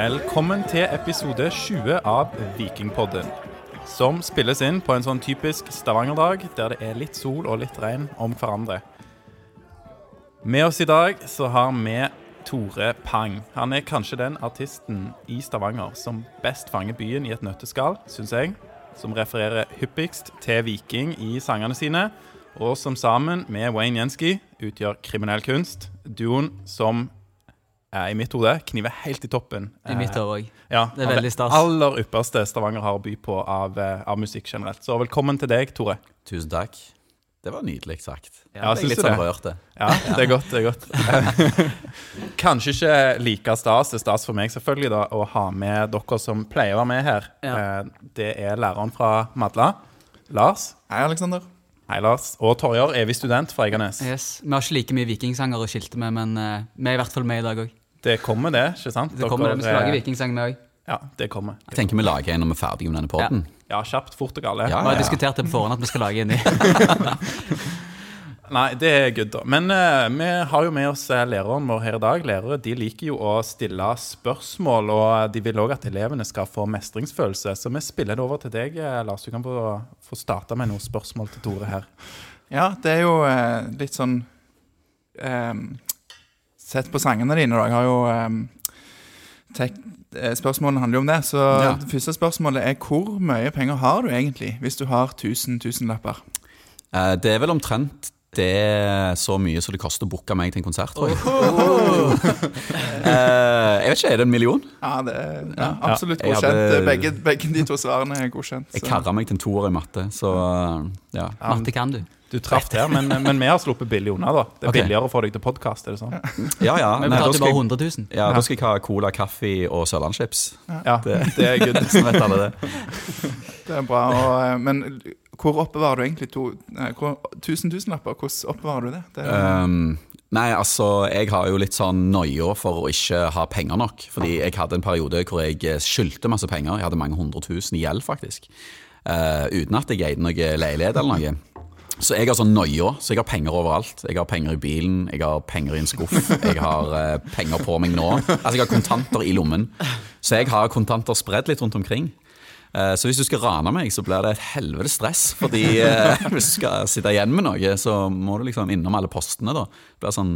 Velkommen til episode 20 av Vikingpodden. Som spilles inn på en sånn typisk Stavanger-dag, der det er litt sol og litt regn om hverandre. Med oss i dag så har vi Tore Pang. Han er kanskje den artisten i Stavanger som best fanger byen i et nøtteskall, syns jeg. Som refererer hyppigst til Viking i sangene sine, og som sammen med Wayne Jensky utgjør kriminell kunst. Duoen som i mitt hode kniver helt i toppen. I mitt hode hår òg. ja, Det er veldig stas. aller ypperste Stavanger har å by på av, eh, av musikk generelt. Så velkommen til deg, Tore. Tusen takk. Det var nydelig sagt. Ja, jeg syns litt sånn det? rørt. det. Ja, det er godt. det er godt. Kanskje ikke like stas, det er stas for meg selvfølgelig da, å ha med dere som pleier å være med her. Ja. Eh, Det er læreren fra Madla, Lars. Hei, Aleksander. Hei, Lars. Og Torjar, evig student fra Eiganes. Yes. Vi har ikke like mye vikingsanger å skilte med, men eh, vi er i hvert fall med i dag òg. Det kommer, det. ikke sant? Det kommer, vi skal lage eh, vikingsang, med òg. Ja, det kommer. Jeg tenker vi lager en når vi er ferdige med denne podden. Ja, kjapt, fort og gale. Ja. Vi har diskutert det på forhånd at vi skal lage en ny. Nei, det er good, da. Men uh, vi har jo med oss eh, læreren vår her i dag. Lærere de liker jo å stille spørsmål, og de vil òg at elevene skal få mestringsfølelse. Så vi spiller det over til deg, eh, Lars. Du kan få, få starte med noen spørsmål til Tore her. Ja, det er jo uh, litt sånn ehm, Sett på sangene dine, da. Jeg har jo ehm, tek, eh, Spørsmålene handler jo om det. Så Ja. det første spørsmålet er hvor mye penger har du egentlig hvis du har 1000 tusenlapper? Eh, Det er vel omtrent det er så mye som det koster å booke meg til en konsert, tror jeg. Eh, jeg vet ikke, er det en million? Ja, det er ja, absolutt Jeg godkjent. hadde- Begge, begge de to svarene er godkjent. Jeg så- karra meg til en toer i matte, så ja. Matte kan du. Du traff der, men, men vi har sluppet billig unna, da. Det er Ok. billigere å få deg til podkast, er det sånn? Ja, ja. Vi da, betalte skal bare jeg, 100 000. ja, da skal jeg ha cola, kaffe og sørlandschips. Ja, det, er good. Så vet alle det. Det er bra. Og, eh, men hvor oppbevarer du egentlig to, nei, hvor, tusen tusenlapper? Hvordan oppbevarer du det? det er, Um, nei, altså, jeg har jo litt sånn noia for å ikke ha penger nok. Fordi jeg hadde en periode hvor jeg eh, skyldte masse penger. Jeg hadde mange hundre tusen i gjeld, faktisk. Eh, uten at jeg eide noe leilighet eller noe. Så jeg har sånn noia, så jeg har penger overalt. Jeg har penger i bilen, jeg har penger i en skuff, jeg har eh, penger på meg nå. Altså, jeg har kontanter i lommen. Så jeg har kontanter spredd litt rundt omkring. Eh, Så hvis du skal rane meg, så blir det et helvetes stress. Fordi eh, hvis du skal sitte igjen med noe, så må du liksom innom alle postene. da. Det blir sånn,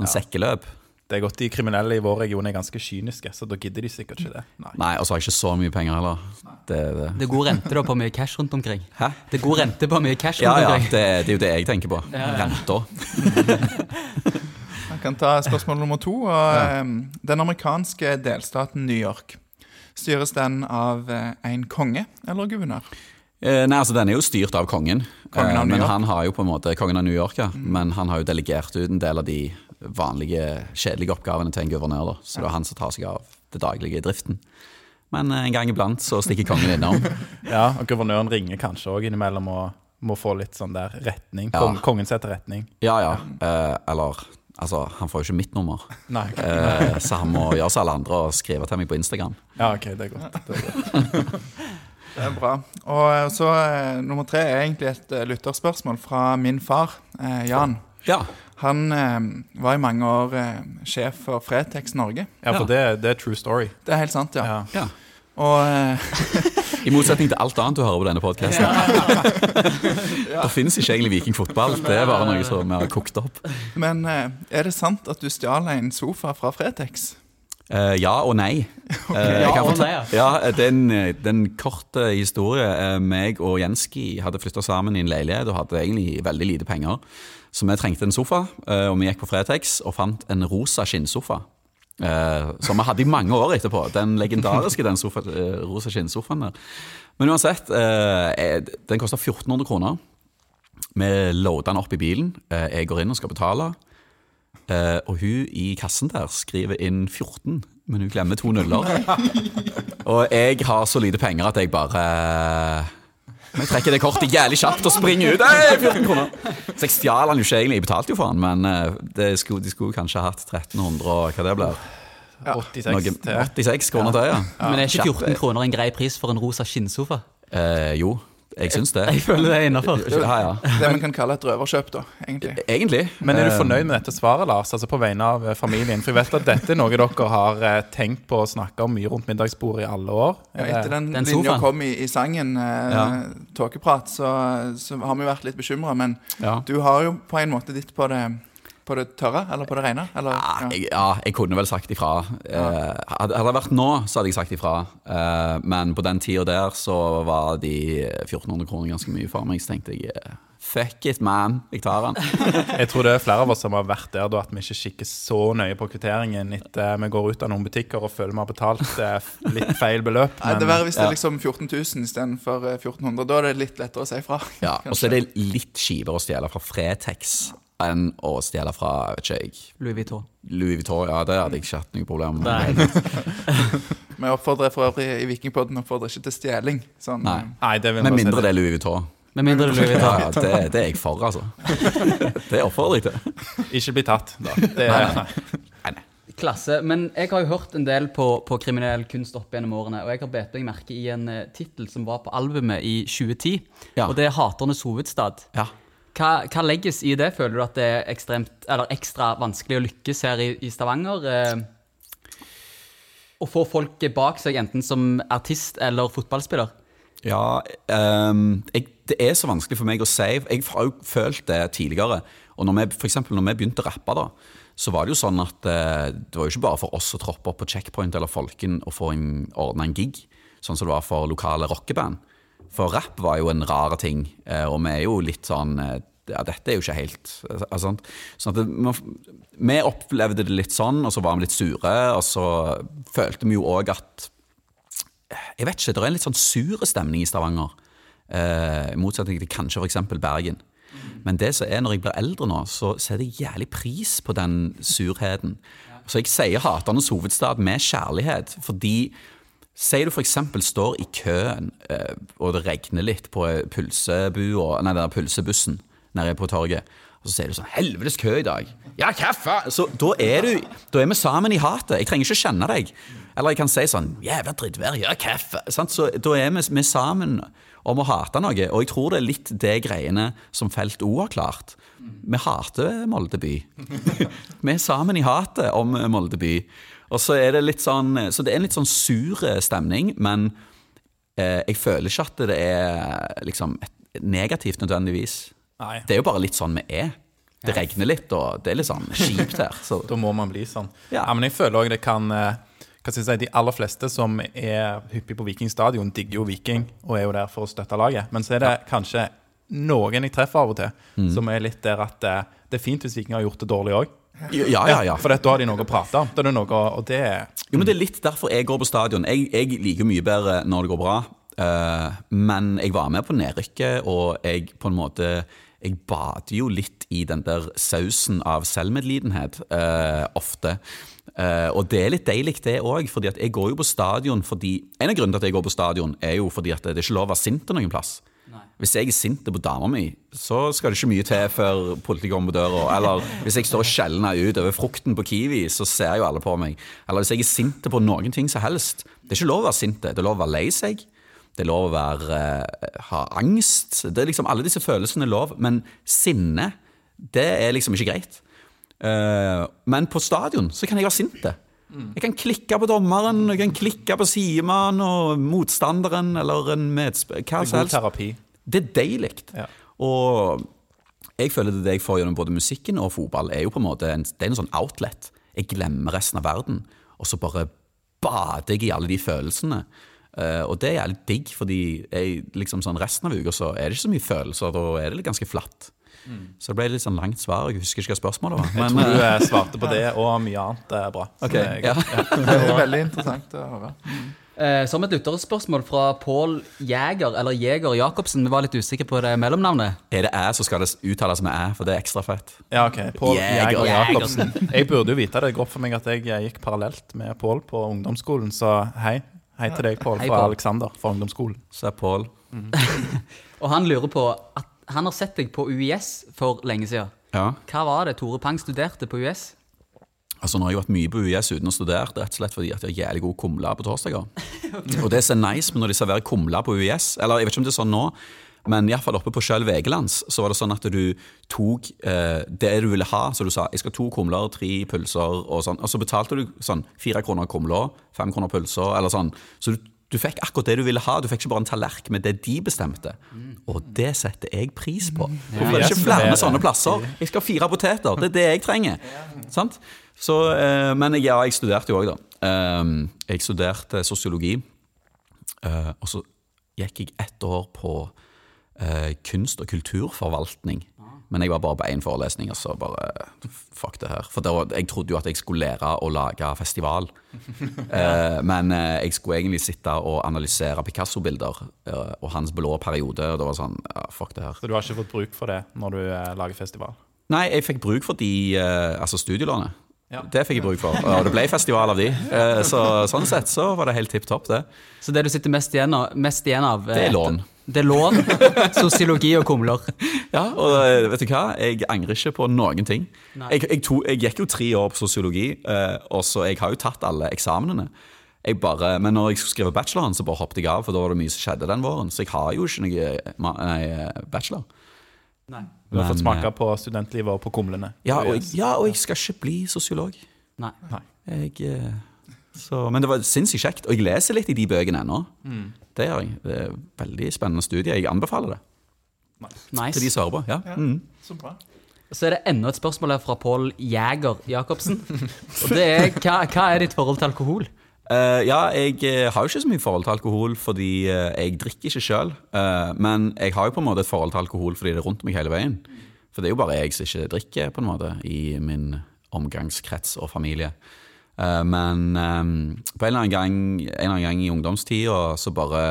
sånn sekkeløp. Det er godt de kriminelle i vår region er ganske kyniske, så da gidder de sikkert ikke det. Nei. Nei, og så har jeg ikke så mye penger heller. Det, det. Det er god rente da på mye cash rundt omkring. Hæ? Det er god rente på mye cash Ja, rundt ja, ja, det, det er jo det jeg tenker på. Renta. Jeg kan ta spørsmål nummer to. Og, eh, Den amerikanske delstaten New York. Styres den av eh, en konge eller guvernør? Eh, nei, altså Den er jo styrt av kongen. Kongen av New York? men han har jo på en måte Kongen av New York, ja. Men han har jo delegert ut en del av de vanlige, kjedelige oppgavene til en guvernør. da Så det er han som tar seg av det daglige i driften. Men eh, en gang iblant så stikker kongen innom. Ja, og guvernøren ringer kanskje òg innimellom og må få litt sånn der retning. Ja. Kongen setter retning. Ja, ja. Eh, eller Altså, han får jo ikke mitt nummer. Nei. Eh, så han må gjøre som alle andre og skrive til meg på Instagram. Ja, OK, det er godt. Det er godt. Det er bra. Og eh, så eh, nummer tre er egentlig et lytterspørsmål fra min far, eh, Jan. Ja. Han eh, var i mange år eh, sjef for Fretex Norge. Ja, for det, det er true story. Det er helt sant, ja. Ja. ja. Og eh, I motsetning til alt annet du hører på denne podkasten. Det finnes ikke egentlig vikingfotball. Det er bare noe som vi har kokt opp. Men eh, er det sant at du stjal en sofa fra Fretex? Eh, ja og nei. Eh, Ja og nei, ja. Den, det er en, det er en kort eh, historie. Eh, meg og Jenski hadde flytta sammen i en leilighet og hadde egentlig veldig lite penger. Så vi trengte en sofa, eh, og vi gikk på Fretex og fant en rosa skinnsofa. Eh, som vi hadde i mange år etterpå. Den legendariske den sofa, eh, rosa skinnsofaen der. Men uansett, den kosta 1400 kroner. Vi loada den opp i bilen. Jeg går inn og skal betale. Og hun i kassen der skriver inn 14, men hun glemmer to nuller. og jeg har så lite penger at jeg bare Men jeg trekker det kortet jævlig kjapt og springer ut. Hey, 14 kroner Så jeg stjal han jo ikke egentlig, jeg betalte jo for han, men eh, det skulle, de skulle kanskje hatt 1300 og hva det blir. 86 Noe, 86 kroner til, ja. Men er ikke 14 kroner en grei pris for en rosa skinnsofa? Eh, jo. Jeg syns det. Jeg føler det er innafor. Ja, ja. Det man kan kalle et røverkjøp, da, egentlig. Egentlig. Men er du Eh, fornøyd med dette svaret, Lars? Altså på vegne av eh, familien? For jeg vet at dette er noe dere har eh, tenkt på å snakke om mye rundt middagsbordet i alle år. Ja, etter den, Den linja kom i, i sangen, eh, Ja. Tåkeprat, så, så har vi vært litt bekymra. Men Ja. du har jo på en måte ditt på det, på det tørre, eller på det rene. Eller, Ja, ja. jeg, ja, jeg kunne vel sagt ifra. Eh, hadde det vært nå, så hadde jeg sagt ifra. Eh, men på den tida der så var de 1400 kroner ganske mye for meg. Så tenkte jeg eh, fuck it, man. Jeg tar den. Jeg tror det er flere av oss som har vært der da, at vi ikke kikker så nøye på kvitteringen etter vi går ut av noen butikker og føler vi har betalt litt feil beløp. Nei, det er verre hvis det er liksom 14 000 istedenfor eh, 1400. Da er det litt lettere å si fra. Ja, og så er det litt kjipere å stjele fra Fretex enn å stjele fra vet ikke jeg, Louis Vuitton. Louis Vuitton. Ja, det hadde jeg ikke hatt noe problem med. Nei. Vi oppfordrer for øvrig i Vikingpodden oppfordrer ikke til stjeling. Sånn, Nei. eh, Nei, det vil Med mindre det. er Louis Vuitton. Med mindre det er Louis Vuitton. ja, det, det er jeg for, altså. Det oppfordrer jeg til. Ikke bli tatt, da. Det er, nei. Klasse. Men jeg har jo hørt en del på, på kriminell kunst opp gjennom årene, og jeg har bet meg merke i en uh, tittel som var på albumet i 2010, Ja. og det er 'Haternes hovedstad'. Ja. Hva, hva legges i det? Føler du at det er ekstremt, ekstra vanskelig å lykkes her i, i Stavanger? Eh, å få folk bak seg, enten som artist eller fotballspiller? Ja, um, jeg, det er så vanskelig for meg å si. Jeg har jo følt det tidligere. Og når vi, for eksempel når vi begynte å rappe, da, så var det jo sånn at eh, det var jo ikke bare for oss å troppe opp på Checkpoint eller Folken og få ordna en gig, sånn som det var for lokale rockeband. For rapp var jo en rar ting, eh, og vi er jo litt sånn eh, ja, dette er jo ikke helt altså. Sånn at Vi opplevde det litt sånn, og så var vi litt sure. Og så følte vi jo òg at jeg vet ikke, Det er en litt sånn sur stemning i Stavanger. Eh, I motsetning til kanskje f.eks. Bergen. Men det som er når jeg blir eldre nå, så setter jeg jævlig pris på den surheten. Så jeg sier haternes hovedstad med kjærlighet, fordi Sier du f.eks. står i køen, eh, og det regner litt på pulsebua, nei, den pulsebussen nede på torget, og så sier du sånn 'Helvetes kø i dag'. Ja, kaffe! Så da er, du, da er vi sammen i hatet. Jeg trenger ikke kjenne deg. Eller jeg kan si sånn 'Jævla drittvær, ja, kaffe'. Sant? Så da er vi, vi sammen om å hate noe. Og jeg tror det er litt det greiene som Felt O har klart. Vi hater Molde by. vi er sammen i hatet om Molde by. Og så er det litt sånn Så det er en litt sånn sur stemning, men eh, jeg føler ikke at det er liksom negativt nødvendigvis. Nei. Det er jo bare litt sånn vi er. Det regner litt, og det er litt sånn kjipt her. Så. Da må man bli sånn. Ja. Ja, Men jeg føler òg det kan eh, hva skal jeg si, De aller fleste som er hyppig på Viking stadion, digger jo Viking og er jo der for å støtte laget. Men så er det kanskje noen jeg treffer av og til, Mm. som er litt der at eh, det er fint hvis Viking har gjort det dårlig òg. Ja, ja, ja. For da har de noe å prate om. Det noe, og det Jo, men Det er litt derfor jeg går på stadion. Jeg, jeg liker mye bedre når det går bra. uh, men jeg var med på nedrykket, og jeg på en måte Jeg bader jo litt i den der sausen av selvmedlidenhet uh, ofte. Uh, og det er litt deilig, det òg. For jeg går jo på stadion fordi En av grunnene til at jeg går på stadion, er jo fordi at det er ikke lov å være sint noen plass. Hvis jeg er sint på dama mi, så skal det ikke mye til før politiet kommer på døra. Eller hvis jeg står og skjelner ut over frukten på Kiwi, så ser jo alle på meg. Eller hvis jeg er sint på noen ting som helst. Det er ikke lov å være sint. Det er lov å være lei seg. Det er lov å være, eh, ha angst. Det er liksom Alle disse følelsene er lov. Men sinne, det er liksom ikke greit. Eh, men på stadion så kan jeg være sint. Jeg kan klikke på dommeren, jeg kan klikke på sidemannen og motstanderen eller en medspiller. Hva som god terapi. Det er deilig. Ja. Og jeg føler det, det jeg får gjennom både musikken og fotball, er jo på en måte en, det er en sånn outlet. Jeg glemmer resten av verden, og så bare bader jeg i alle de følelsene. Uh, og det er jævlig digg, fordi jeg, liksom sånn resten av uka så er det ikke så mye følelser. Da er det litt ganske flatt. Så det ble litt sånn langt svar. Jeg husker ikke hva spørsmålet var. Jeg tror du eh, eh, svarte på det og mye annet er bra. Okay, jeg, er ja. Det er veldig interessant å høre. Eh, som et lytterspørsmål fra Pål Jæger, eller Jæger Jacobsen. Vi var litt usikre på det mellomnavnet. Er det æ, som skal det uttales med æ, for det er ekstra fett. Ja, ok. Pål Jæger Jacobsen. Jeg burde jo vite det. Det går opp for meg at jeg gikk parallelt med Pål på ungdomsskolen, så hei. Hei til deg, Pål, fra. Alexander fra ungdomsskolen. Så er Pål Og han lurer på at han har sett deg på UiS for lenge siden. Ja. Hva var det Tore Pang studerte på UiS? Altså, nå har jeg vært mye på UiS uten å studere, rett og slett fordi at jeg har jævlig god kumle på torsdager. Og det som er nice med når de serverer kumle på UiS, eller jeg vet ikke om det er sånn nå, Men iallfall oppe på sjøl Vegelands så var det sånn at du tok eh, det du ville ha. Så du sa jeg skal to kumler, tre pølser og sånn. Og så betalte du sånn fire kroner kumla, fem kroner pølser, eller sånn. Så du, du fikk akkurat det du ville ha. Du fikk ikke bare en tallerken med det de bestemte. Og det setter jeg pris på. Hvorfor er det ikke flere sånne plasser? Jeg skal ha fire poteter. Det er det jeg trenger. Så, eh, men ja, jeg studerte jo òg, da. Eh, jeg studerte sosiologi. Eh, og så gikk jeg ett år på eh, kunst- og kulturforvaltning. Men jeg var bare på én forelesning, og så bare Fuck det her. For da, jeg trodde jo at jeg skulle lære å lage festival. Eh, men eh, jeg skulle egentlig sitte og analysere Picasso-bilder eh, og hans blå periode. Og det var sånn ja, Fuck det her. Så du har ikke fått bruk for det når du eh, lager festival? Nei, jeg fikk bruk for de eh, Altså studielånet. Ja. Det fikk jeg bruk for. Og det ble festival av de. Eh, så sånn sett så var det helt tipp topp, det. Så det du sitter mest igjen av, mest igjen av Det er lån. Det er lån, sosiologi og kumler. Ja, og eh, vet du hva? Jeg angrer ikke på noen ting. Jeg, jeg, to, jeg gikk jo tre år på sosiologi, eh, og så jeg har jo tatt alle eksamenene. Jeg bare, men når jeg skulle skrive bacheloren, så bare hoppet jeg av, for da var det mye som skjedde den våren. Så jeg har jo ikke noe nei, bachelor. Nei. Du har fått smake på studentlivet og på kumlene? Ja og, jeg, ja, og jeg skal ikke bli sosiolog. Nei. Jeg, eh, så, men det var sinnssykt kjekt, og jeg leser litt i de bøkene ennå. Det gjør jeg. Det er veldig spennende studie. Jeg anbefaler det til de som hører på. Ja. Mm. Så bra. Så er det enda et spørsmål her fra Pål Jæger Jacobsen. Og det er hva, hva er ditt forhold til alkohol? Uh, ja, jeg eh, har jo ikke så mye forhold til alkohol fordi uh, jeg drikker ikke sjøl. men jeg har jo på en måte et forhold til alkohol fordi det er rundt meg hele veien. For det er jo bare jeg som ikke drikker på en måte i min omgangskrets og familie. Eh, men eh, på en eller, gang, en eller annen gang i ungdomstida så bare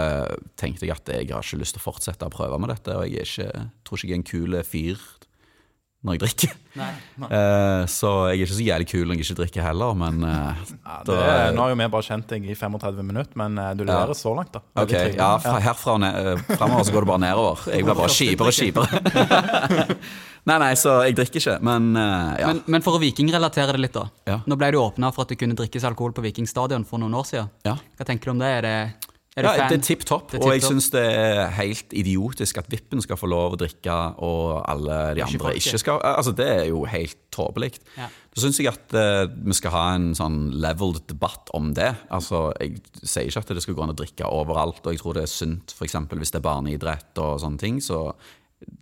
tenkte jeg at jeg har ikke lyst til å fortsette å prøve med dette. Og jeg ikke, tror ikke jeg er en kul fyr når jeg drikker. Nei. Eh, så jeg er ikke så jævlig kul når jeg ikke drikker heller, men uh, Ja, Da- det, er- nå har jo vi bare kjent deg i 35 minutter, men uh, du leverer så langt, da. Ok, ja, fra herfra og eh, fremover så går det bare nedover. Jeg blir bare kjipere og kjipere. nei, nei, så jeg drikker ikke, men ja. Men, men for å vikingrelatere det litt, da. Ja. Nå ble det jo åpna for at det kunne drikkes alkohol på Vikingstadion for noen år siden. ja. Hva tenker du om det? Er det, er du ja, fan? det er tipp topp, og jeg syns det er helt idiotisk at Vippen skal få lov å drikke, og alle de Ikke andre ikke skal. Altså, Det er jo helt tåpelig. Ja. Da syns jeg at uh, vi skal ha en sånn leveled debatt om det. Altså, Jeg sier ikke at det skal gå an å drikke overalt, og jeg tror det er sunt f.eks. hvis det er barneidrett og sånne ting. så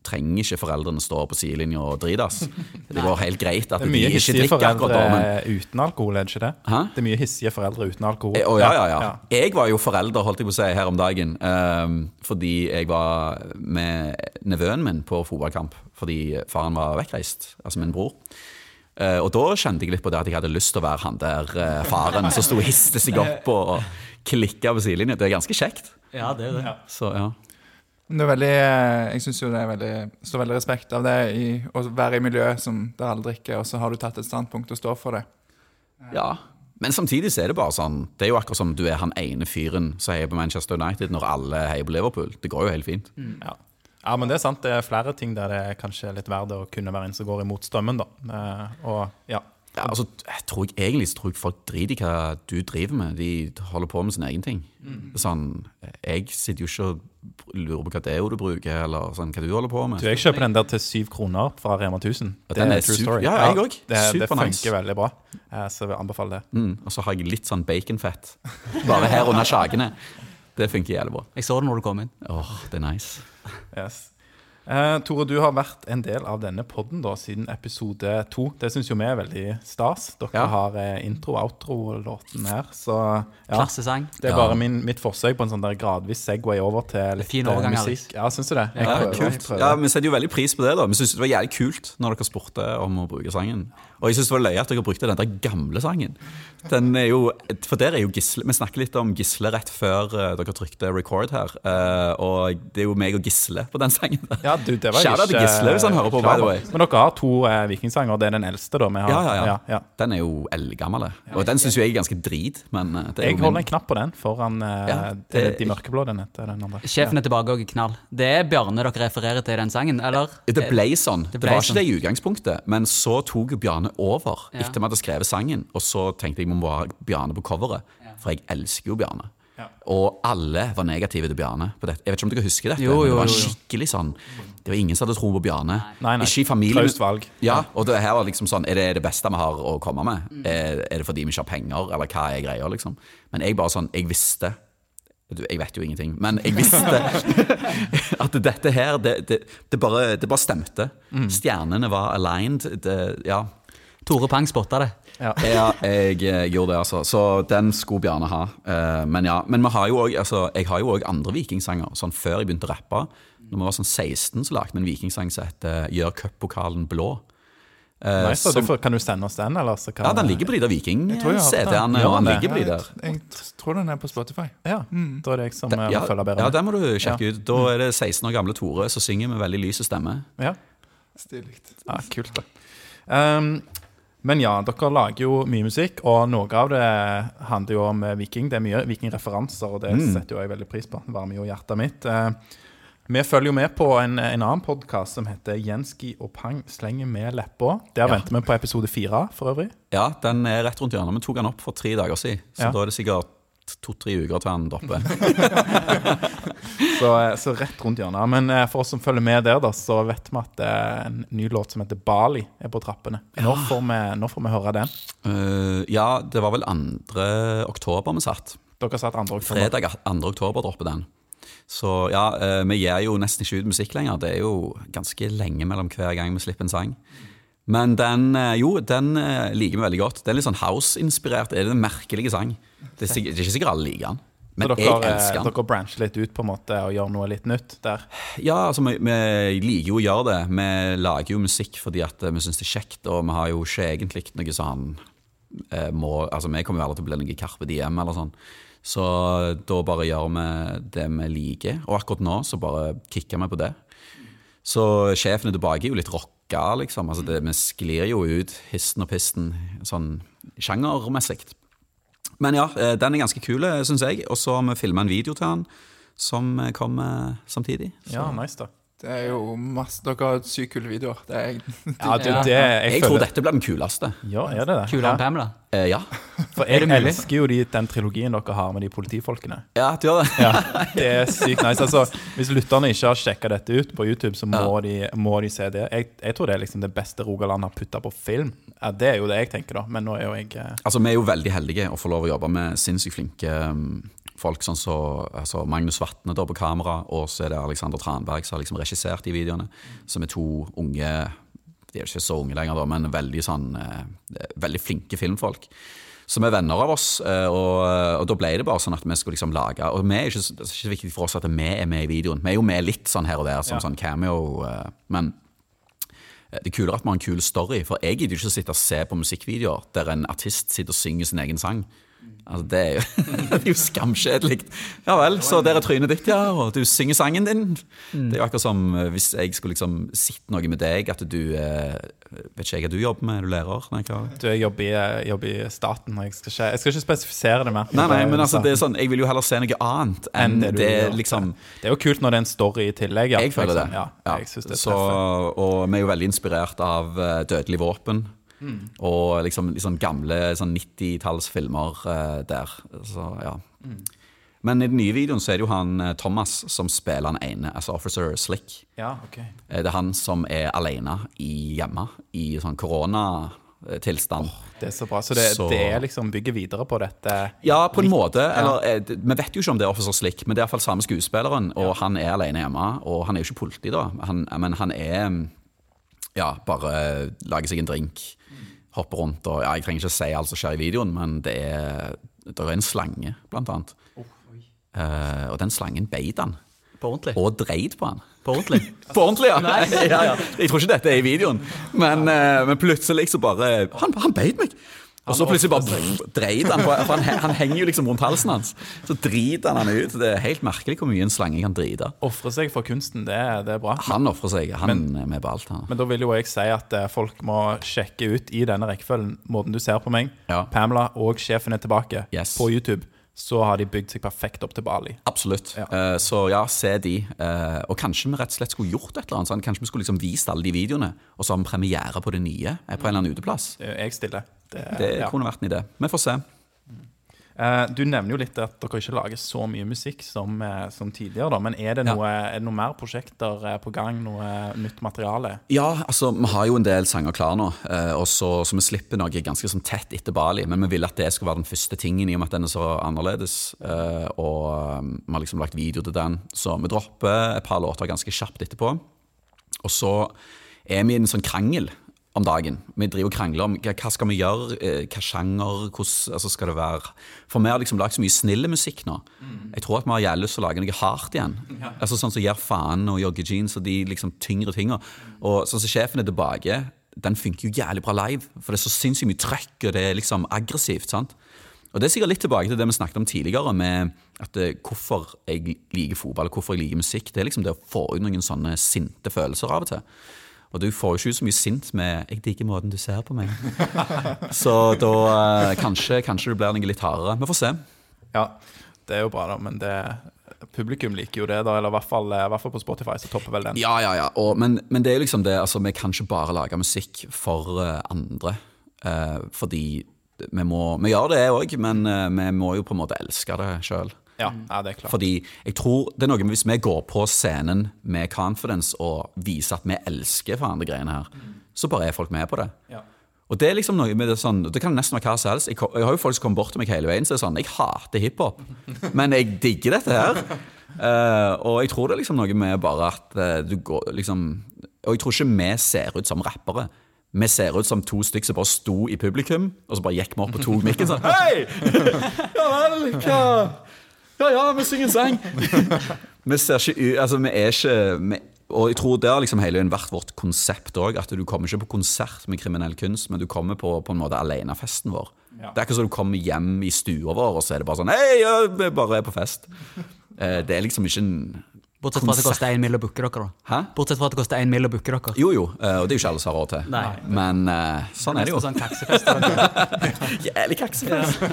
trenger ikke foreldrene stå på sidelinja og drites. Det går helt greit at er de ikke drikker akkurat foreldre da. Men, uten alkohol, er det ikke det? Hæ? Det er mye hissige foreldre uten alkohol. Jeg, å, ja, ja, ja. Jeg var jo forelder, holdt jeg på å si, her om dagen. Um, fordi jeg var med nevøen min på fotballkamp. Fordi faren var vekkreist, altså min bror. Uh, og da kjente jeg litt på det at jeg hadde lyst til å være han der uh, faren som sto og histe seg opp og klikka på sidelinja. Det er ganske kjekt. Ja, det er det. Så ja. Det er veldig, eh, jeg syns jo det er veldig, står veldig respekt av det i, å være i miljø som der alle drikker, og så har du tatt et standpunkt og står for det. ja. Men samtidig så er det bare sånn Det er jo akkurat som du er han ene fyren som heier på Manchester United når alle heier på Liverpool. Det går jo helt fint. Ja. ja, men det er sant. Det er flere ting der det er kanskje litt verdt å kunne være en som går imot strømmen, da. Eh, og ja. Ja, altså, jeg tror jeg, egentlig så tror jeg folk driter i hva du driver med. De holder på med sin egen ting. Sånn, jeg sitter jo ikke og lurer på hva det er du bruker, eller sånn, hva du holder på med. Du, jeg kjøper den der til syv kroner fra Rema 1000. Ja, det er true super- story. ja, jeg også. Det, det funker funker veldig bra, Eh, så jeg vil anbefale det. Mm, og så har jeg litt sånn baconfett. Bare her under skjagene. Det funker jævlig bra. Jeg så det når du kom inn. Åh, det er nice. Yes. Eh, Tore, du har vært en del av denne podden da, siden episode to. Det syns jo vi er veldig stas. Dere Ja. har eh, intro-outro-låten her, så ja. Klassesang. Det er Ja. bare min, mitt forsøk på en sånn der gradvis Segway over til litt Fin eh, overgang, musikk. Ja, syns du det? Jeg Ja, prøver, kult. Ja, Vi setter jo veldig pris på det. da Vi syns det var jævlig kult når dere spurte om å bruke sangen. Og jeg syns det var løye at dere brukte den der gamle sangen. Den er jo, For der er jo Gisle Vi snakker litt om Gisle rett før eh, dere trykte record her. Eh, og det er jo meg og Gisle på den sangen. Ja, du, det var til ikke Gisle hvis han hører på, klar by the way. Men dere har to eh, vikingsanger. Det er den eldste, da. Vi har. Ja, ja, ja. ja. Den er jo eldgammel. Og den syns jo jeg er ganske drit, men eh, det er Jeg jo holder min. en knapp på den foran eh, Ja, det, det- De mørkeblå. Den heter den andre. Sjefen er tilbake og knall. Det er Bjarne dere refererer til i den sangen, eller? Det ble sånn. Det, ble var sånn. ikke det i utgangspunktet, men så tok jo Bjarne over Ja. etter vi hadde skrevet sangen. Og så tenkte jeg vi må ha Bjarne på coveret, for jeg elsker jo Bjarne. Ja. Og alle var negative til Bjarne. på dette. Jeg vet ikke om dere husker dette, Jo, men jo, det var skikkelig sånn Det var ingen som hadde tro på Bjarne. Nei, nei. Ikke i familien. Traust valg. Ja, og det her var liksom sånn Er det det beste vi har å komme med? Er, er det fordi vi ikke har penger, eller hva er greia, liksom? Men jeg bare sånn Jeg visste du, Jeg vet jo ingenting, men jeg visste at dette her Det, det, det, bare, det bare stemte. Stjernene var aligned. Det, ja. Tore Pang spotta det. Ja. Ja, jeg, jeg, gjorde det, altså. Så den skulle Bjarne ha. Eh, men ja, men vi har jo også, altså, jeg har jo òg andre vikingsanger. Sånn Før jeg begynte å rappe, Når vi var sånn 16, så lagde vi en vikingsang som heter 'Gjør cuppokalen blå'. Nei, så som- du får, kan du sende oss den, eller? Så kan ja, den ligger på de der viking-CD-ene. den. den ligger på de Ja, der. jeg, jeg tror den er på Spotify. Ja, da er det jeg som eh, Ja, følger bedre ja, den må du sjekke ut. Da er det 16 år gamle Tore som synger med veldig lys stemme. Ja. Stilig. Ja, kult da Um, men ja, dere lager jo mye musikk, og noe av det handler jo om eh, viking. Det er mye vikingreferanser, og det Mm. setter jo jeg veldig pris på. Det varmer jo hjertet mitt. Eh, vi følger jo med på en, en annen podkast som heter Jenski og Pang slenger med leppa. Der venter vi på episode fire, for øvrig. Ja, den er rett rundt hjørnet. Vi tok den opp for tre dager siden, så Ja. da er det sikkert to-tre uker til han dropper. Så, eh, så rett rundt hjørnet. Men eh, for oss som følger med der, da, så vet vi at eh, en ny låt som heter Bali, er på trappene. Når får vi, når får vi høre den? Uh, ja, det var vel 2. oktober vi satt. Dere satt 2. oktober. Fredag 2. oktober dropper den. Så ja, uh, vi gir jo nesten ikke ut musikk lenger. Det er jo ganske lenge mellom hver gang vi slipper en sang. Men den, eh, jo, den eh, liker vi veldig godt. Det er litt sånn house-inspirert. Det er en merkelig sang. Det er, sikkert, det er ikke sikkert alle liker den. Men så jeg dere, eh, elsker den. dere brancher litt ut på en måte og gjør noe litt nytt der? Ja, altså vi, vi liker jo å gjøre det. Vi lager jo musikk fordi at vi syns det er kjekt, og vi har jo ikke egentlig noe sånn eh, må, Altså Vi kommer jo aldri til å bli noe Carpe Diem eller sånn. Så da bare gjør vi det vi liker. Og akkurat nå så bare kicker vi på det. Så sjefen er tilbake er jo litt rocka, liksom. Altså det, vi sklir jo ut histen og pisten sånn sjangermessig. Men ja, eh, den er ganske kul, syns jeg. Og så har vi filma en video til den som eh, kommer samtidig. Så. Ja, nice da. Det er jo masse Dere har sykt kule videoer. Det er, Ja, du, det, jeg, Jeg tror dette blir den kuleste. Ja, er det det? Kulere enn Pamela. Eh, ja. For jeg elsker jo de, den trilogien dere har med de politifolkene. ja, du gjør det. Ja, Det er sykt nice. Altså, hvis lytterne ikke har sjekka dette ut på YouTube, så må, de, må de se det. Jeg, jeg tror det er liksom det beste Rogaland har putta på film. Ja, det er jo det jeg tenker, da. Men nå er jo jeg eh, Altså, Vi er jo veldig heldige å få lov å jobbe med sinnssykt flinke um, folk, sånn som altså Magnus Vatne da på kamera, og så er det Alexander Tranberg som har liksom regissert de videoene. Som er to unge De er ikke så unge lenger, da, men veldig sånn eh, Veldig flinke filmfolk. Som er venner av oss, eh, og, og da ble det bare sånn at vi skulle liksom lage Og vi er ikke, det er ikke viktig for oss at vi er med i videoen. Vi er jo med litt sånn her og der, som Ja. sånn cameo, eh, men det er kulere at vi har en kul story, for jeg gidder ikke å sitte og se på musikkvideoer der en artist sitter og synger sin egen sang. Altså, det er jo, det er jo skamkjedelig. Ja vel, så der er trynet ditt, ja, og du synger sangen din. Det er jo akkurat som eh, hvis jeg skulle liksom sett noe med deg, at du eh, Vet ikke jeg hva du jobber med, er du lærer? Nei? Du, jeg jobber i, jobber i staten, og jeg skal, ikke, jeg skal ikke spesifisere det mer. nei, nei, men altså, det er sånn, jeg vil jo heller se noe annet enn Enn det det, liksom Det er jo kult når det er en story i tillegg. Ja, Jeg føler det. Ja, Ja. jeg synes det er så, og vi er jo veldig inspirert av eh, Dødelig våpen. Mm. Og liksom, liksom gamle sånn 90-tallsfilmer uh, der. Så, ja. Mm. Men i den nye videoen så er det jo han eh, Thomas som spiller han ene, altså Officer Slick. Ja, ok. Eh, Det er han som er alene i hjemme i sånn koronatilstand. Det er så bra. Så det, Så- det liksom bygger videre på dette. Ja, på en måte. ja. Eller, eh, vi vet jo ikke om det er Officer Slick, men det er iallfall samme skuespilleren. Og han er alene hjemme, og han er jo ikke politi, da. Han, men han er Ja, bare lager seg en drink, hopper rundt og ja, Jeg trenger ikke si alt som skjer i videoen, men det er, det er en slange, blant annet. Eh, og den slangen beit han, På ordentlig. og dreit på han. På ordentlig. På ordentlig, ja. ja, ja. Jeg tror ikke dette er i videoen, men, uh, men plutselig så bare Han, han beit meg! Og så plutselig bare dreit han på For han, han henger jo liksom rundt halsen hans. Så driter han han ut. Det er helt merkelig hvor mye en slange kan drite. Ofre seg for kunsten, det, det er bra. Han ofrer seg. Han er med på alt. Han. Men da vil jo jeg si at eh, folk må sjekke ut i denne rekkefølgen måten du ser på meg. Ja. Pamela og sjefen er tilbake Yes. på YouTube. Så har de bygd seg perfekt opp til Bali. Absolutt. Ja. Uh, så ja, se de. Uh, og kanskje vi rett og slett skulle gjort et eller annet. Sånn. Kanskje vi skulle liksom vist alle de videoene, og så har vi premiere på det nye eh, på en eller annen uteplass. Jeg stiller. Det, Det ja. kunne vært en idé. Vi får se. Eh, du nevner jo litt at dere ikke lager så mye musikk som, eh, som tidligere, da. Men er det, Ja. er det noe mer prosjekter eh, på gang? Noe nytt materiale? Ja, altså, vi har jo en del sanger klar nå, og så, så vi slipper noe ganske sånn tett etter Bali. Men vi ville at det skulle være den første tingen, i og med at den er så annerledes. og um, vi har liksom lagt video til den. Så vi dropper et par låter ganske kjapt etterpå. Og så er vi i en sånn krangel om dagen. Vi driver og krangler om hva, skal vi gjøre, eh, hva sjanger, hvordan altså skal det være. For vi har liksom lagd så mye snille musikk nå. Jeg tror at vi har lyst til å lage noe hardt igjen. Altså Sånn som Gjør faen og joggejeans og de liksom tyngre tinga. Og sånn som Sjefen er tilbake, den funker jo jævlig bra live. For det er så sinnssykt mye trøkk, og det er liksom aggressivt. sant? Og Det er sikkert litt tilbake til det vi snakket om tidligere, med at eh, hvorfor jeg liker fotball og hvorfor jeg liker musikk. Det er liksom det å få ut noen sånne sinte følelser av og til. Og du får jo ikke ut så mye sint med 'jeg digger måten du ser på meg'. Så da eh, kanskje, kanskje du blir noe litt hardere. Vi får se. Ja, det er jo bra, da. Men det, publikum liker jo det, da. Eller i hvert fall, eh, i hvert fall på Spotify, så topper vel den. Ja, ja, ja. Og, men, men det er liksom det, altså, vi kan ikke bare lage musikk for eh, andre. eh, fordi vi må Vi gjør det òg, men eh, vi må jo på en måte elske det sjøl. Ja, ja, det er klart. Fordi jeg tror det er noe med Hvis vi går på scenen med confidence og viser at vi elsker for andre greiene her, så bare er folk med på det. Ja. Og det er liksom noe med det sånn Det kan nesten være hva som helst. Jeg, jeg har jo folk som kommer bort til meg hele veien så er sånn Jeg hater hiphop, men jeg digger dette her. Uh, og jeg tror det er liksom noe med bare at uh, du går liksom Og jeg tror ikke vi ser ut som rappere. Vi ser ut som to stykker som bare sto i publikum, og så bare gikk vi opp og tok mikken sånn Hei! Ja vel, hva Ja ja, vi synger en sang. vi ser ikke Altså, vi er ikke vi, Og jeg tror det har liksom hele tiden vært vårt konsept òg. At du kommer ikke på konsert med kriminell kunst, men du kommer på på en måte alenefesten vår. Ja. Det er ikke som du kommer hjem i stua vår, og så er det bare sånn Hei, vi bare er på fest. Eh, Det er liksom ikke en Bortsett fra at det koster én mill. å booke dere, da. Hæ? Bortsett fra at det koster én mill. å booke dere. Jo, jo, eh, og det er jo ikke alle som har råd til. Nei. Men eh, sånn er det jo. Sånn kaksefest. Jævlig kaksefest.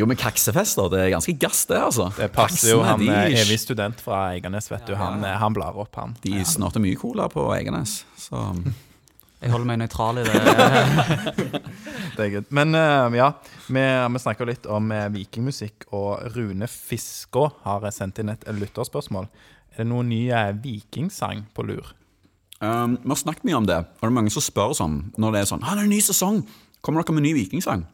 Jo, men kaksefester, det er ganske gass, det, altså. Det passer jo. Kaksene, Han de- er evig student fra Eiganes, vet du. Han, eh, han blar opp, han. De snorter mye cola på Egenes. Så Jeg holder meg nøytral i det. Det er good. Men eh, ja, vi, vi snakka litt om eh, vikingmusikk, og Rune Fiskå har sendt inn et lytterspørsmål. Er det noen nye vikingsang på lur? um, Vi har snakket mye om det, og det er mange som spør sånn når det er sånn 'Han er en ny sesong! Kommer dere med ny vikingsang?'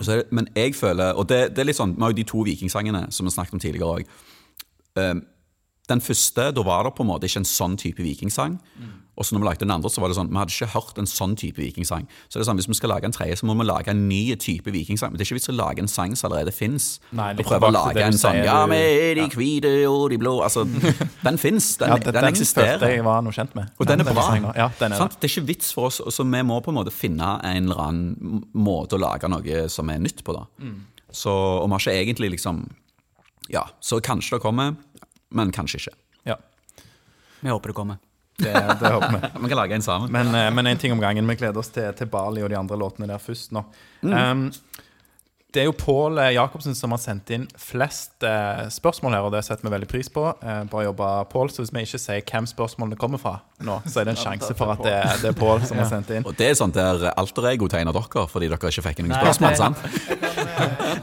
Så det, men jeg føler Og det, det er litt sånn Vi har jo de to vikingsangene som vi snakket om tidligere òg. den første, da var det på en måte ikke en sånn type vikingsang. Og så når vi lagde den andre, så var det sånn Vi hadde ikke hørt en sånn type vikingsang. Så det er sånn, hvis vi skal lage en tredje, så må vi lage en ny type vikingsang. Men det er ikke vits å lage en sang som allerede fins. Og prøve å lage en sånn Ja, er de hvite og de blå Altså, den fins. Den, Ja, den, den, følte eksisterer. jeg var noe kjent med. Og den er bra. Ja, den er det. Det er ikke vits for oss, så vi må på en måte finne en eller annen måte å lage noe som er nytt på. da. Mm. Så, og vi har ikke egentlig liksom Ja, så kanskje det kommer, men kanskje ikke. Ja, Vi håper det kommer. Det, det håper vi. Vi kan lage en sammen. Men, eh, men en ting om gangen. Vi gleder oss til, til Bali og de andre låtene der først nå. Mm. Um, det er jo Pål Jacobsen som har sendt inn flest eh, spørsmål her, og det setter vi veldig pris på. Eh, bra jobba, Pål. Så hvis vi ikke sier hvem spørsmålene kommer fra nå, så er det en sjanse for at det, er- det er Pål som har sendt inn. Og det er sånn der alter ego tegner dere fordi dere ikke fikk noen Nei, spørsmål. det- sant?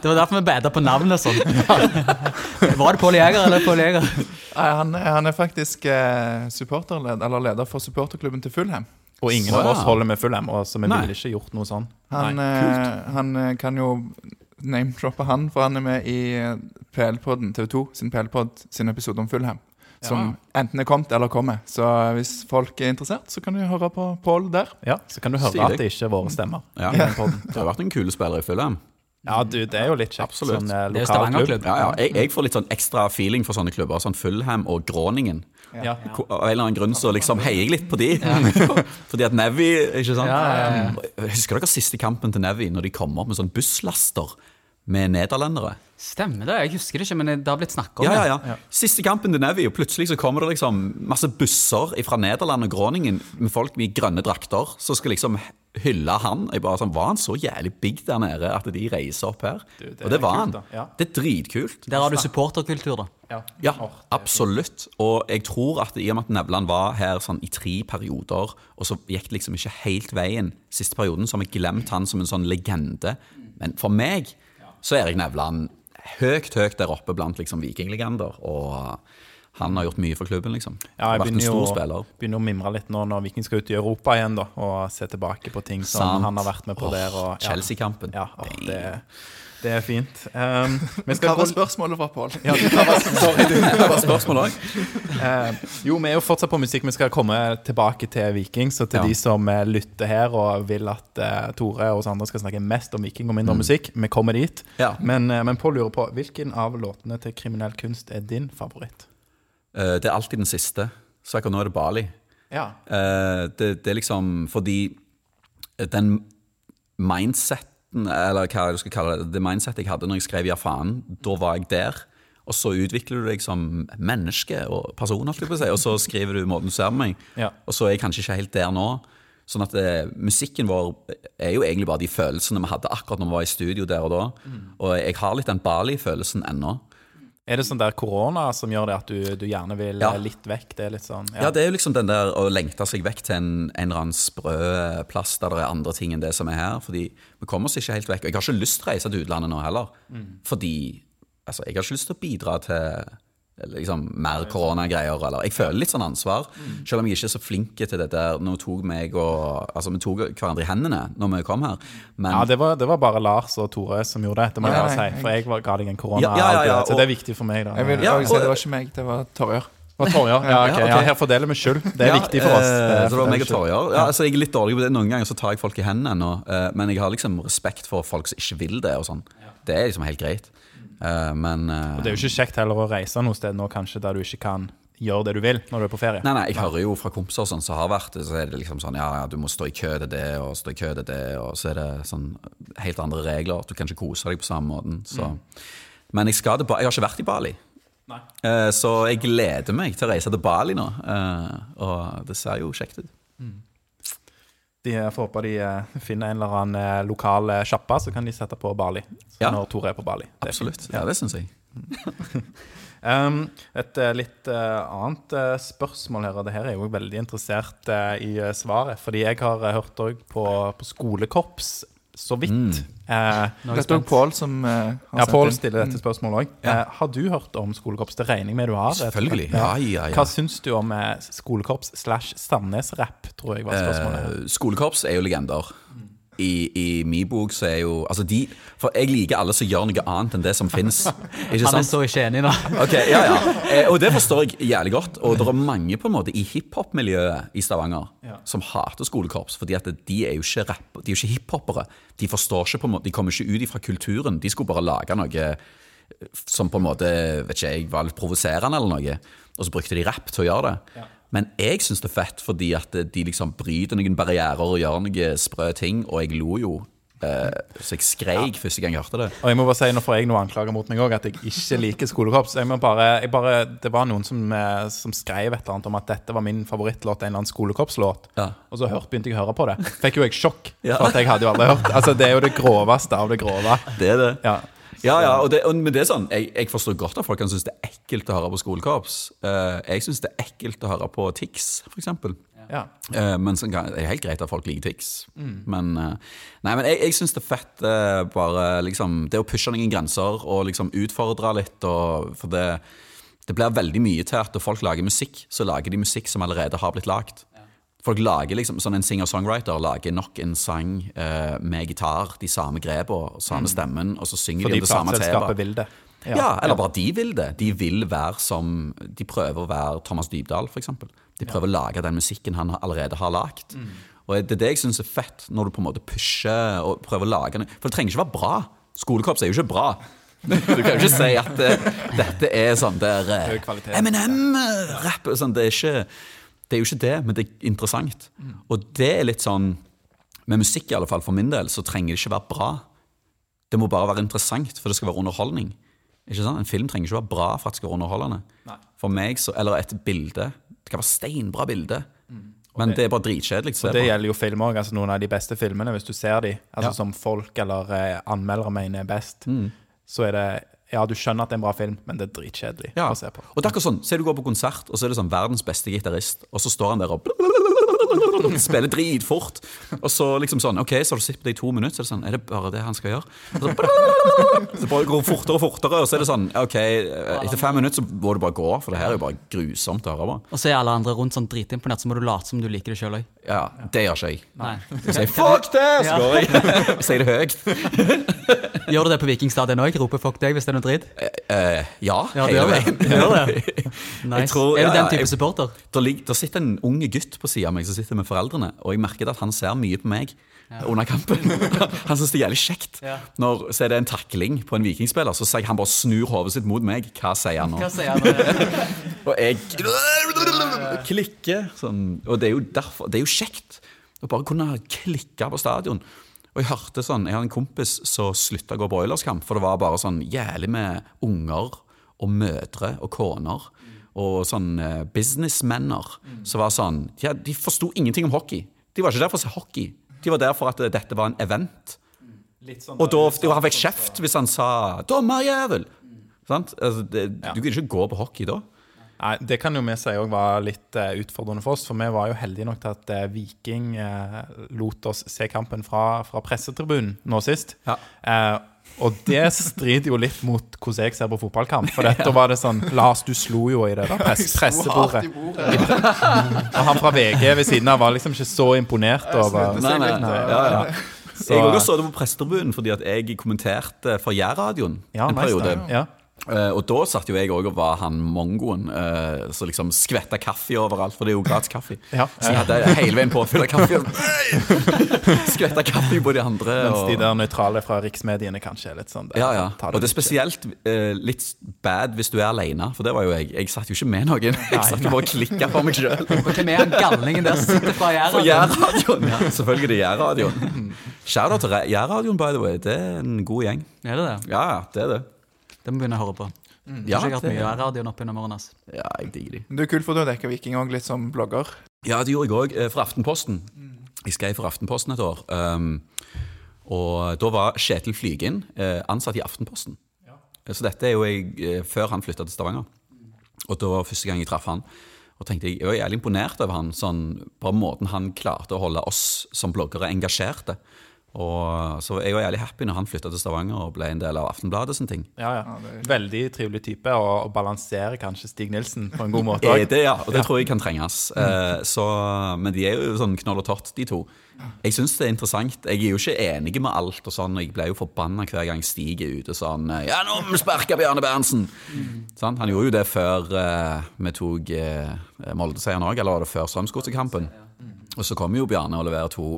Det var derfor vi beda på navnet sånn. Var det Pål Jæger eller Pål Jæger? Nei, han, han er faktisk eh, supporterleder, eller leder for supporterklubben til Fulham. Og ingen Så, av ja. oss holder med Fulham, så vi Nei. ville ikke gjort noe sånn. Han, eh, han eh, kan jo name-droppe han, for han er med i eh, PL-podden, TV2 sin PL-pod sin episode om Fulham. Som enten er kommet eller kommer. Så hvis folk er interessert, så kan du høre på Pål der. Ja, Så kan du høre Stilig. at det ikke er våre stemmer. Ja. ja. Det har vært en kule spiller i Fulham. Ja, du, det er jo litt kjekt. Absolutt. Sånn eh, Det er jo lokal klubb. Stavanger-klubb. Ja, ja. Jeg, jeg får litt sånn ekstra feeling for sånne klubber. Sånn Fulham og Groningen. Ja. Av en eller annen grunn så liksom heier jeg litt på de. Fordi at Nevi ikke sant? Husker dere siste kampen til Nevi, når de kom opp med sånn busslaster med nederlendere? Stemmer det. Jeg husker det ikke, men det har blitt snakka om. Ja, det. ja, ja. Siste kampen til Nevi, og plutselig så kommer det liksom masse busser fra Nederland og Groningen med folk i grønne drakter som skal liksom hylle han. Jeg bare sånn, Var han så jævlig big der nede at de reiser opp her? Du, det og det var kult, han. Ja. Det er dritkult. Der har du supporterkultur, da. Ja. Absolutt. Og jeg tror at i og med at Nevland var her sånn i tre perioder, og så gikk det liksom ikke helt veien siste perioden, så har vi glemt han som en sånn legende. Men for meg så er Erik Nevland høyt, høyt der oppe blant liksom vikinglegender. Og han har gjort mye for klubben, liksom. Ja, jeg begynner stor jo, begynner å mimre litt nå når Viking skal ut i Europa igjen, da, og se tilbake på ting som Sant. han har vært med på oh, der. Og, ja. Chelsea-kampen. Ja, oh, det, det er fint. Um, vi Hva var spørsmålet fra Pål? ja, sorry. Det var spørsmål òg. Eh, jo, vi er jo fortsatt på musikk. Vi skal komme tilbake til Viking. Så til Ja. de som eh, lytter her og vil at uh, Tore og oss andre skal snakke mest om Viking og Mm. mindre om musikk, vi kommer dit. Ja. Men, uh, men Pål lurer på hvilken av låtene til Kriminell kunst er din favoritt? Uh, Det er alltid den siste. Så akkurat nå er det Bali. Ja. Det, det er liksom fordi den mindseten, eller hva du skal kalle det, det mindsetet jeg hadde når jeg skrev Ja faen, da var jeg der. Og så utvikler du deg som menneske og person, si, og så skriver du måten du ser på meg. Ja. Og så er jeg kanskje ikke helt der nå. Sånn at eh, musikken vår er jo egentlig bare de følelsene vi hadde akkurat når vi var i studio der og da. Og jeg har litt den Bali-følelsen ennå. Er det sånn der korona som gjør det at du, du gjerne vil Ja. eh, litt vekk? Det litt sånn Ja, det er jo liksom den der å lengte seg vekk til en, en eller annen sprø plass der det er andre ting enn det som er her. Fordi vi kommer oss ikke helt vekk. Og jeg har ikke lyst til å reise til utlandet nå heller. Fordi altså, jeg har ikke lyst til å bidra til liksom, mer koronagreier. Eller, jeg føler litt sånn ansvar, selv om jeg ikke er så flink til det der. Nå tok meg og, altså, Vi tok hverandre i hendene når vi kom her. Men Ja, det var, det var bare Lars og Tore som gjorde det. Det må jeg bare si. For jeg var, ga deg en korona. Ja, ja, ja, ja, så det er viktig for meg. da Jeg vil Ja, også si og- det var ikke meg, det var Torjer. Og. Ja, okay. Ja, her fordeler vi skyld. Det er Ja, viktig for oss. eh, så det var meg og. Torjer. Ja, altså, jeg er litt dårlig på det. Noen ganger så tar jeg folk i hendene ennå. eh, men jeg har liksom respekt for folk som ikke vil det. og sånn. Det er liksom helt greit. Eh, men Og Det er jo ikke kjekt heller å reise noe sted nå kanskje der du ikke kan gjøre det du vil når du er på ferie. Nei, nei, jeg hører jo fra kompiser sånn som har vært så er det liksom sånn ja, ja, du må stå i kø til det, og stå i kø til det, og så er det sånn helt andre regler. Du kan ikke kose deg på samme måten. Så. Men jeg, skal til ba jeg har ikke vært i Bali. Eh, så jeg gleder meg til å reise til Bali nå, eh, og det ser jo kjekt ut. De får håpe de eh, finner en eller annen eh, lokal eh, sjappe, så kan de sette på Bali. Ja. Når Tore er på Bali. Det Absolutt. Ja, det syns jeg. Um, et litt uh, annet uh, spørsmål her, og det her er jeg jo veldig interessert uh, i svaret. Fordi jeg har hørt òg på, på skolekorps, så vidt. Mm. Eh, det er. Pål som eh, har ja, Pål inn. stiller dette spørsmålet òg. Ja. Eh, har du hørt om skolekorps? Det regner jeg med du har. Selvfølgelig. Ja. Ja, ja, ja. Hva syns du om eh, skolekorps slash Sandnes-rapp, tror jeg var spørsmålet. Eh, skolekorps er jo legender. I, I min bok så er jo Altså de For jeg liker alle som gjør noe annet enn det som fins. Han er så ikke enig da. Ok, ja, ja. Eh, og det forstår jeg jævlig godt. Og det er mange på en måte i hiphop-miljøet i Stavanger Ja. som hater skolekorps. fordi at de er jo ikke rapp, de er jo ikke hiphopere. De forstår ikke på en måte, de kommer ikke ut ifra kulturen. De skulle bare lage noe som på en måte vet ikke jeg, var litt provoserende, eller noe. Og så brukte de rapp til å gjøre det. Men jeg syns det er fett fordi at de liksom bryter noen barrierer og gjør noen sprø ting, og jeg lo jo. eh, så jeg skreik første gang jeg hørte det. Og jeg må bare si, Nå får jeg noen anklager mot meg òg, at jeg ikke liker skolekorps. Jeg bare, jeg bare, det var noen som, eh, som skrev et eller annet om at dette var min favorittlåt, en eller annen skolekorpslåt. Ja. Og så hørte, begynte jeg å høre på det. Fikk jo jeg sjokk, Ja. for at jeg hadde jo aldri hørt. Altså, Det er jo det groveste av det grove. Det er det. Ja. Ja, ja, og det, og, men det er sånn, jeg, jeg forstår godt at folk kan synes det er ekkelt å høre på skolekorps. Eh, jeg synes det er ekkelt å høre på Tix, for eksempel. Ja. Eh, men sånn, det er helt greit at folk liker Tix. Men, eh, nei, men jeg, jeg synes det er fett eh, bare liksom, det å pushe noen grenser og liksom utfordre litt. Og, for det, det blir veldig mye til at når folk lager musikk, så lager de musikk som allerede har blitt lagd. Folk lager liksom, sånn En singer-songwriter lager nok en sang eh, med gitar, de samme grepene, samme stemmen, og så synger Fordi de om det samme temaet. Ja, det. Ja, eller bare de vil det. De vil være som De prøver å være Thomas Dybdahl, f.eks. De prøver å lage den musikken han allerede har lagd. Og det er det jeg syns er fett, når du på en måte pusher og prøver å lage den. For det trenger ikke være bra. Skolekorps er jo ikke bra. Du kan jo ikke si at eh, dette er sånn der eh. Eminem-rapp. Sånn, det, er ikke, det er jo ikke det, men det er interessant. Og det er litt sånn Med musikk, i alle fall for min del, så trenger det ikke være bra. Det må bare være interessant, for det skal være underholdning. Ikke sant? En film trenger ikke være bra for at det skal være underholdende. Nei. For meg, så, Eller et bilde. Det kan være steinbra bilde, men det, er bare dritkjedelig Og Det gjelder jo film òg. Altså noen av de beste filmene, hvis du ser de, altså Ja. som folk eller eh, anmeldere mener er best, Mm. så er det Ja, du skjønner at det er en bra film, men det er dritkjedelig Ja. å se på. Og det er akkurat sånn, Se du går på konsert, og så er det sånn verdens beste gitarist, og så står han der og spiller dritfort. Og så liksom sånn OK, så har du sett på det i to minutter, så er det sånn Er det bare det han skal gjøre? Og så, så bare går fortere og fortere, og så er det sånn OK, etter fem minutter så må du bare gå, for det her er jo bare grusomt å høre på. Og så er alle andre rundt sånn dritimponert, så må du late som du liker det sjøl òg. Ja, det gjør ikke jeg. Nei. Jeg sier 'fuck det', så går jeg. Og sier det høyt. Gjør du det på Vikingstadion òg? Roper 'fuck deg' hvis det er noe dritt? Eh, ja, Ja, hele veien. Nice. tror- er du ja, den type jeg- supporter? Der, der sitter en unge gutt på sida av meg som sitter med foreldrene, og jeg merker at han ser mye på meg under kampen. Han syns det er jævlig kjekt. Ja. Når så er det en takling på en vikingspiller, så sier han bare snur hodet sitt mot meg. Hva sier han nå? Hva sier han? Og jeg klikker. Sånn. Og det er jo derfor Det er jo kjekt å bare kunne klikke på stadion. Og jeg hørte sånn Jeg hadde en kompis som slutta å gå broilerskamp, for det var bare sånn jævlig med unger og mødre og koner. Og sånn eh, businessmenner som var sånn ja, De forsto ingenting om hockey. De var ikke der for å se hockey. De var der for at eh, dette var en event. Og da sånn, han fikk kjeft hvis han sa 'dommerjævel'. Sant? Altså, det, Du kunne ikke gå på hockey da. Det kan jo vi si òg var litt eh, utfordrende for oss. For vi var jo heldige nok til at eh, Viking eh, lot oss se kampen fra, fra pressetribunen nå sist. Ja. Eh, og det strider jo litt mot hvordan jeg ser på fotballkamp. For dette var det sånn Lars, du slo jo i det der press, pressebordet. Og han fra VG ved siden av var liksom ikke så imponert over Nei, nei, Nei, ja, ja. Så- Jeg også så det på pressetribunen fordi at jeg kommenterte for Jærradioen Ja, en nice, periode. Da, Ja. Eh, og da satt jo jeg òg og var han mongoen uh, som liksom skvetta kaffe overalt, for det er jo gratis kaffe. Ja. Så jeg hadde hele veien påfyll av kaffe. skvetta kaffe på de andre. Mens og- de der nøytrale fra riksmediene kanskje er litt sånn ja, ja. Det Og det er spesielt uh, litt bad hvis du er alene, for det var jo jeg. Jeg satt jo ikke med noen. Jeg satt jo bare og klikka for meg sjøl. Hvem er han galningen der som sitter fra? Jærradioen! Ja, selvfølgelig det Jærradioen. Shout-out til Jærradioen, by the way. Det er en god gjeng. Er det det? Ja, ja, det er det. Det må vi begynne å høre på. Ja, Ikke jeg har det- mye av radioen opp gjennom årene. ja jeg digger de. Det er kult for du dekka Viking òg, litt som blogger. Ja, det gjorde jeg òg, for Aftenposten. Jeg skrev for Aftenposten et år. Um, og da var Kjetil Flygen eh, ansatt i Aftenposten. Så dette er jo jeg eh, før han flytta til Stavanger. Og da var første gang jeg traff han. Og tenkte jeg, jeg var jævlig imponert over han, sånn, på måten han klarte å holde oss som bloggere engasjerte. Og Så jeg var jævlig happy når han flytta til Stavanger og ble en del av Aftenbladet. Sånne ting. Ja, ja. Veldig trivelig type, og, og balanserer kanskje Stig Nilsen på en god måte Er det, ja, og det tror jeg kan trenges. Eh, så, men de er jo sånn knoll og tott, de to. Jeg syns det er interessant. Jeg er jo ikke enig med alt, og sånn, og jeg ble jo forbanna hver gang Stig er ute sånn Ja, nå vi Bjarne Berntsen! Sånn, han gjorde jo det før eh, vi tok eh, Molde-seieren òg, eller var det før Strømsgodsekampen? Og så kom jo Bjarne og leverer to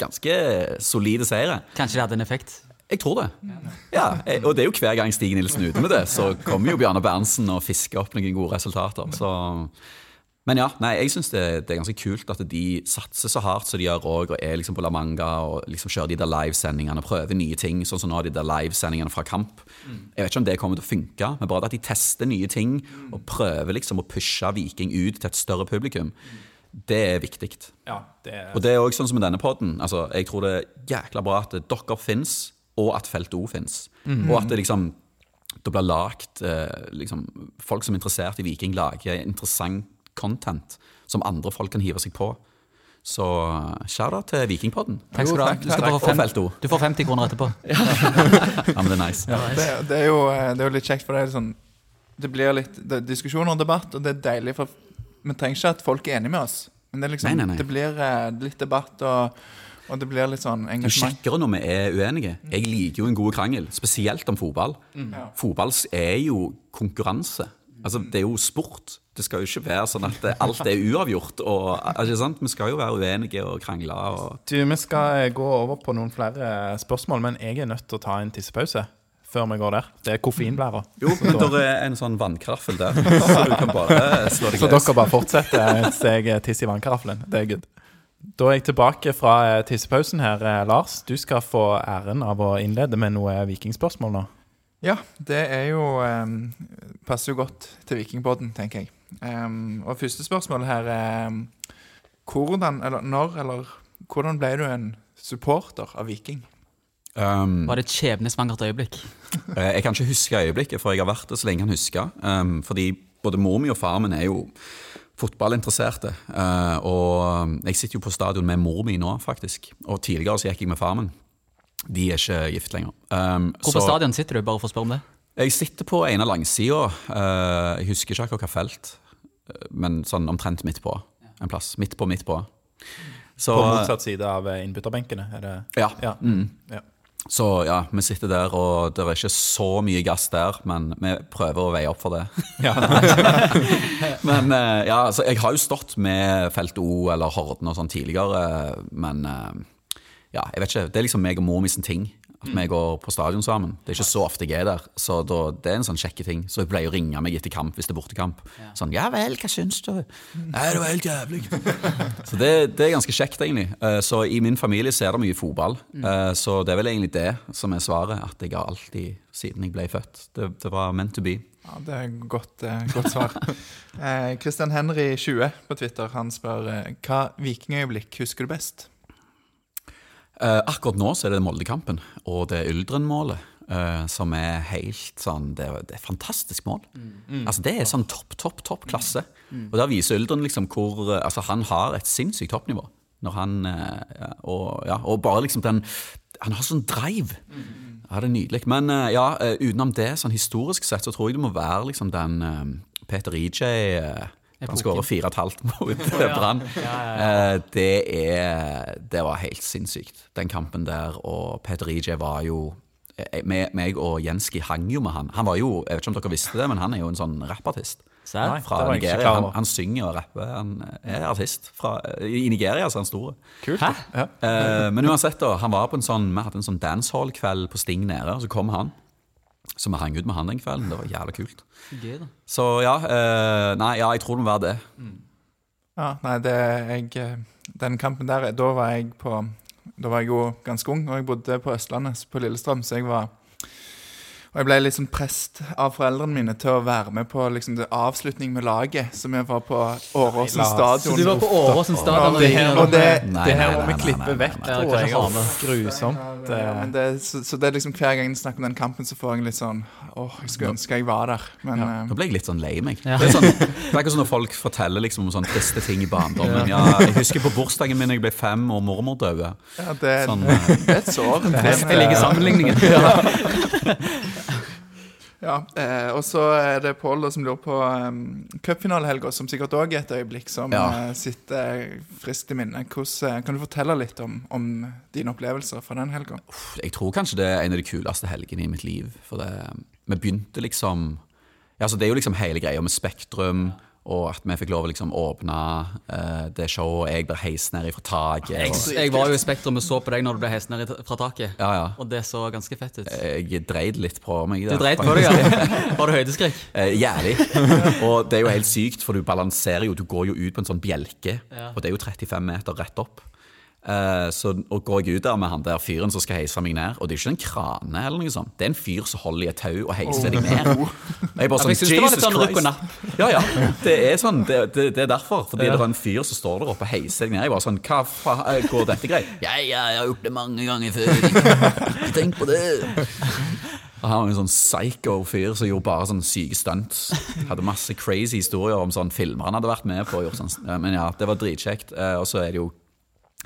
ganske solide seire. Kanskje det hadde en effekt? Jeg tror det. Ja, Og det er jo hver gang Stig Nilsen er ute med det, så kommer jo Bjarne Berntsen og fisker opp noen gode resultater. Så. Men ja, nei, jeg syns det, det er ganske kult at de satser så hardt som de gjør òg, og er liksom på La Manga og liksom kjører de der livesendingene, og prøver nye ting, sånn som nå de der livesendingene fra kamp. Jeg vet ikke om det kommer til å funke, men bare at de tester nye ting og prøver liksom å pushe Viking ut til et større publikum, det er viktig. Ja, det er Og det er òg sånn som med denne podden. Altså, jeg tror det er jækla bra at dere fins, og at Felt O fins. Og at det liksom det blir lagt eh, liksom, Folk som er interessert i Viking, lager interessant content som andre folk kan hive seg på. Så shout-out til Vikingpodden. Takk skal du ha. Du, skal Takk få fem, du får 50 kroner etterpå. Ja, men det er nice. Det, det, er jo, eh, det er jo litt kjekt, for det er sånn Det blir litt det er diskusjon og debatt, og det er deilig, for vi trenger ikke at folk er enige med oss. Men det er liksom Nei, nei, nei. Det blir eh, litt debatt, og, og det blir litt sånn Det er kjekkere når vi er uenige. Jeg liker jo en god krangel, spesielt om fotball. Fotball er jo konkurranse. Altså, Det er jo sport. Det skal jo ikke være sånn at alt er uavgjort. Og, ikke sant? Vi skal jo være uenige og krangle. Og... Du, Vi skal eh, gå over på noen flere spørsmål, men jeg er nødt til å ta en tissepause før vi går der. Det er koffeinblæra. Jo, men det er en sånn vannkraffel der, så du kan bare slå deg Så dere bare fortsetter mens jeg tisser i vannkaraffelen. Det er good. Da er jeg tilbake fra eh, tissepausen her. Eh, Lars, du skal få æren av å innlede med noe vikingspørsmål nå. Ja, det er jo um, Passer jo godt til Vikingpodden, tenker jeg. Um, og første spørsmål her er em, hvordan, eller når, eller hvordan ble du en supporter av Viking? Um, Var det et skjebnesvangert øyeblikk? Eh, Jeg kan ikke huske øyeblikket, for jeg har vært det så lenge jeg kan huske. Um, fordi både mor mi og far min er jo fotballinteresserte. Uh, og jeg sitter jo på stadion med mor mi nå, faktisk. Og tidligere så gikk jeg med far min. De er ikke gift lenger. Um, Hvor på så- stadion sitter du, bare for å spørre om det? Jeg sitter på ene langsida. Uh, jeg husker ikke akkurat hva felt, eh, men sånn omtrent midt på en plass. Midt på, midt på. Så, På motsatt side av eh, innbytterbenkene. Er det Ja. Ja. Mm. ja. Så ja, vi sitter der, og det er ikke så mye gass der, men vi prøver å veie opp for det. men eh, ja, altså, jeg har jo stått med Felt O eller Horden og sånn tidligere, men eh, ja, jeg vet ikke. Det er liksom meg og mor min sin ting. At vi går på stadion sammen. Det er ikke så ofte jeg er der. Så da, det er en sånn kjekke ting. Så jeg pleier å ringe meg etter kamp hvis det er bortekamp. Sånn 'Ja vel, hva syns du?' 'Nei, det var helt jævlig'. så det, det er ganske kjekt, egentlig. Eh, Så i min familie ser det mye fotball. Eh, Så det er vel egentlig det som er svaret. At jeg har alltid, siden jeg ble født Det, det var meant to be. Ja, Det er et godt, eh, godt svar. Eh, Christian Henry 20 på Twitter han spør hva vikingøyeblikk husker du best? Eh, akkurat nå så er det Moldekampen og det Uldren-målet. Uh, som er helt sånn Det, er- det er et fantastisk mål. Altså Det er sånn topp, topp, topp klasse. Og der viser Uldren liksom hvor eh, Altså Han har et sinnssykt toppnivå. Når han uh, og, ja, og bare liksom den Han har sånn drive. Ja, det er nydelig. Men eh, ja, eh, utenom det, sånn historisk sett, så tror jeg det må være liksom den eh, Peter EJ eh, Han skårer fire og et halvt mot Brann. Eh, Det er Det var helt sinnssykt, den kampen der. Og EJ var jo eh, meg, meg og Jenski hang jo med han. Han var jo, Jeg vet ikke om dere visste det, men han er jo en sånn rappartist. Nei. Fra Nigeria. Han, han synger og rapper. Han er artist. Fra, I Nigeria så er han stor. Kult. Hæ? Ja. Eh, men uansett, da, han var på en sånn, vi hadde en sånn dancehall-kveld på Sting nede, og så kom han. Så vi hang ut med han den kvelden. Det var jævla kult. Gøy, da. Så ja, eh, nei, ja, jeg tror det må være det. Ja, nei, det jeg eh, Den kampen der, da var jeg på Da var jeg jo ganske ung, og jeg bodde på Østlandet, på Lillestrøm, så jeg var og jeg ble liksom prest av foreldrene mine til å være med på liksom avslutning med laget. Som jeg var på Åråsen stadion. Så du var på Åråsen stadion? Og og det, ringte- og det, Nei, Det her må vi klippe nei, nei, vekk, tror jeg. ha altså. Grusomt. Ja, det, så, så det er liksom hver gang jeg snakker om den kampen, så får jeg litt sånn Åh, jeg skulle ønske jeg var der. Men ja. Nå ble jeg litt sånn lei meg. Ja. Det er sånn, det er ikke sånn når folk forteller liksom om sånne triste ting i barndommen. Ja, jeg husker på bursdagen min jeg ble fem og mormor døde. ja, det, Sånn, det er et sår. Jeg liker sammenligningen. Ja, eh, Og så er det Pål som lurer på um, cupfinalehelga, som sikkert òg er et øyeblikk som Ja. eh, sitter friskt i minnet. Hvordan, eh, kan du fortelle litt om, om dine opplevelser fra den helga? Jeg tror kanskje det er en av de kuleste helgene i mitt liv. For det, vi begynte liksom ja, altså Det er jo liksom hele greia med Spektrum, og at vi fikk lov å liksom åpne eh, det showet. og Jeg ble heist ned fra taket. Jeg, jeg var jo i Spektrum og så på deg når du ble heist ned fra taket. ja, ja. Og det så ganske fett ut. Jeg dreide litt på meg. Der, Du dreide på deg, ja? Var du høydeskrekk? Eh, Jævlig. Og det er jo helt sykt, for du balanserer jo. Du går jo ut på en sånn bjelke, Ja. og det er jo 35 meter rett opp. Eh, så og går jeg ut der med han der fyren som skal heise meg ned, og det er jo ikke en krane, eller noe sånt. Det er en fyr som holder i et tau og heiser deg ned. Og jeg bare sånn, jeg synes det var litt Jesus sånn og napp. Ja, ja. Det er sånn, det, det, det er derfor. Fordi det er en fyr som står der oppe og heiser deg ned. Jeg bare sånn, hva faen går dette greit? Ja, ja, jeg har gjort det mange ganger før. Ikke tenk på det. Og Han var en sånn psycho-fyr som gjorde bare sånn syke stunts. Hadde masse crazy historier om sånn filmer han hadde vært med på. og Gjort sånn. Men ja, det var dritkjekt. Eh, Og så er det jo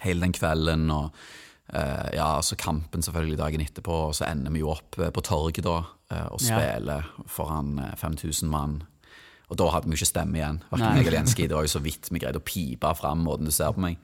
hele den kvelden og Uh, ja, så kampen selvfølgelig dagen etterpå. Og så ender vi jo opp eh, på torget da uh, og Ja. spiller foran eh, 5000 mann. Og da hadde vi jo ikke stemme igjen. Nei. Hverken meg eller Jenski. Det var jo så vidt vi greide å pipe fram måten du ser på meg.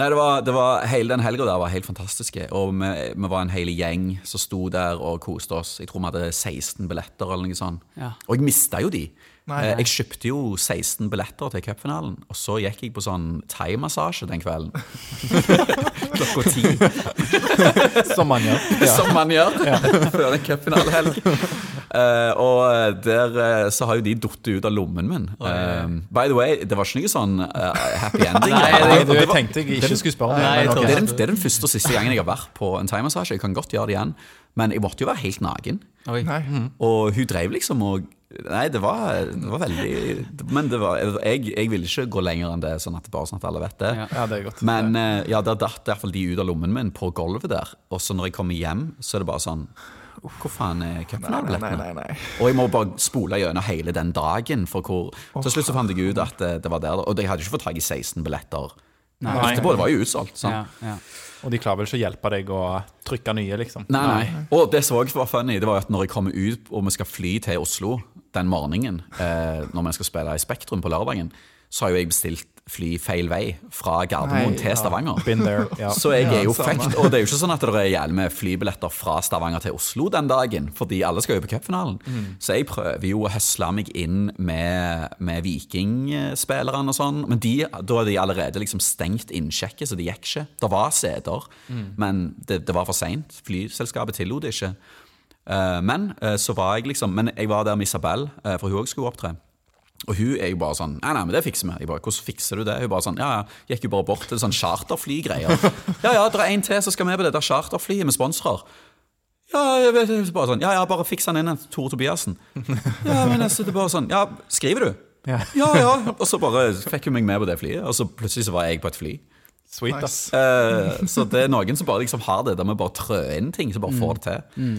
Nei, det var, det var, Hele den helga der var helt fantastisk. Og vi, vi var en hel gjeng som sto der og koste oss. Jeg tror vi hadde 16 billetter eller noe sånt. Ja. Og jeg mista jo de. Nei, Eh, nei. Jeg kjøpte jo 16 billetter til cupfinalen, og så gikk jeg på sånn thaimassasje den kvelden. Klokka ti, Som man gjør. som man gjør før en cupfinalehelg. Uh, og der uh, så har jo de datt ut av lommen min. Eh, by the way, det var ikke noe sånn uh, happy ending. Nei, det, det, det var- tenkte jeg ikke skulle spørre Nei, det. jeg Men tror ok. det, er den, det er den første og siste gangen jeg har vært på en thaimassasje. Jeg kan godt gjøre det igjen, men jeg måtte jo være helt naken. Nei. Og hun drev liksom og Nei, det var, det var veldig Men det var, jeg, jeg ville ikke gå lenger enn det, sånn at bare sånn at alle vet det. Ja. Ja, det er godt. Men eh, ja, der datt i hvert fall de ut av lommen min på gulvet der. Og så når jeg kommer hjem, så er det bare sånn Hvor faen er cupfinalebillettene? nei, nei. Og jeg må bare spole gjennom hele den dagen. For hvor Til slutt så fant jeg ut at det, det var der. Og jeg hadde ikke fått tak i 16 billetter. Nei. Etterpå, det var jo utsolgt. Sånn. Ja, ja. Og de klarer vel ikke å hjelpe deg å trykke nye, liksom. Nei, nei. Og det som også var funny, det var at når jeg kommer ut og vi skal fly til Oslo den morgenen, eh, når vi skal spille i Spektrum på lørdagen, så har jo jeg bestilt fly feil vei fra Gardermoen Nei, til Stavanger. Ja. Så jeg er jo fucked. Og det er jo ikke sånn at det er jævlig med flybilletter fra Stavanger til Oslo den dagen, fordi alle skal jo på cupfinalen. Så jeg prøver jo å høsle meg inn med, med vikingspillerne og sånn. Men de, da er de allerede liksom stengt innsjekket, så det gikk ikke. Det var seter, men det, det var for seint. Flyselskapet tillot det ikke. Eh, men eh, så var jeg liksom Men jeg var der med Isabel, eh, for hun òg skulle opptre. Og hun er jo bare sånn Nei, nei, men det fikser vi. Jeg bare, Hvordan fikser du det? Hun bare sånn Ja, ja. Gikk jo bare bort til sånn charterflygreier. Ja, ja, det er en til så skal med på dette charterflyet med sponsorer. Ja, jeg vet, bare sånn Ja, ja, bare fiks han inn, Tore Tobiassen. Ja, men jeg det er bare sånn Ja, skriver du? Ja. Ja, ja. Og så bare fikk hun meg med på det flyet, og så plutselig så var jeg på et fly. Sweet. Nice. Eh, så det er noen som bare liksom har det der med bare trø inn ting, som bare får det til.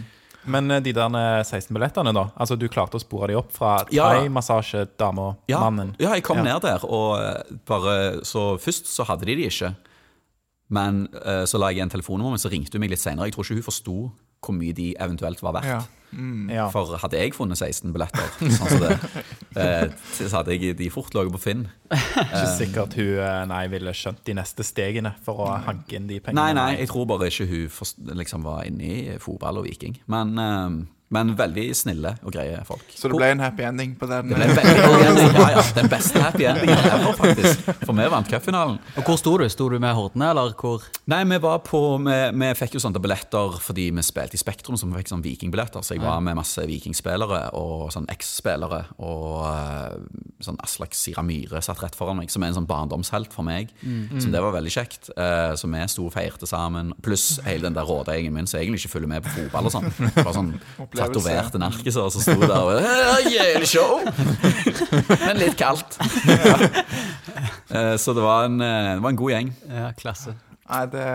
Men eh, de der eh, 16 billettene, da? Altså, du klarte å spore de opp fra Ja. thai-massasjedama, Ja, mannen? ja, jeg kom Ja. ned der, og eh, bare Så først så hadde de de ikke. Men eh, så la jeg igjen telefonnummer, men så ringte hun meg litt senere. Jeg tror ikke hun forsto hvor mye de eventuelt var verdt. Ja. Ja. For hadde jeg funnet 16 billetter, sånn som det, eh, så hadde jeg de fort ligget på Finn. Ikke sikkert hun eh, nei, ville skjønt de neste stegene for å hanke inn de pengene. Nei, nei, jeg tror bare ikke hun liksom var inne i fotball og viking. Men, eh, men veldig snille og greie folk. Så det ble en happy ending på den? Det ble en veldig god ending. Ja, ja, den beste happy endingen ever, faktisk. For vi vant cupfinalen. Og hvor sto du? Sto du med Hordene, eller hvor? Nei, vi var på Vi, vi fikk jo sånne billetter fordi vi spilte i Spektrum, så vi fikk sånne vikingbilletter. Så jeg var med masse vikingspillere og sånn eks-spillere. Og eh, sånn Aslak Sira Myhre satt rett foran meg, som er en sånn barndomshelt for meg. Så det var veldig kjekt. Eh, så vi sto og feirte sammen. Pluss hele den der rådegjengen min som egentlig ikke følger med på fotball og sånn. Bare sånn. tatoverte narkiser som sto der og «Eh, Jævlig show! Men litt kaldt. Eh, så det var, en, eh, det var en god gjeng. Ja, klasse. Nei, det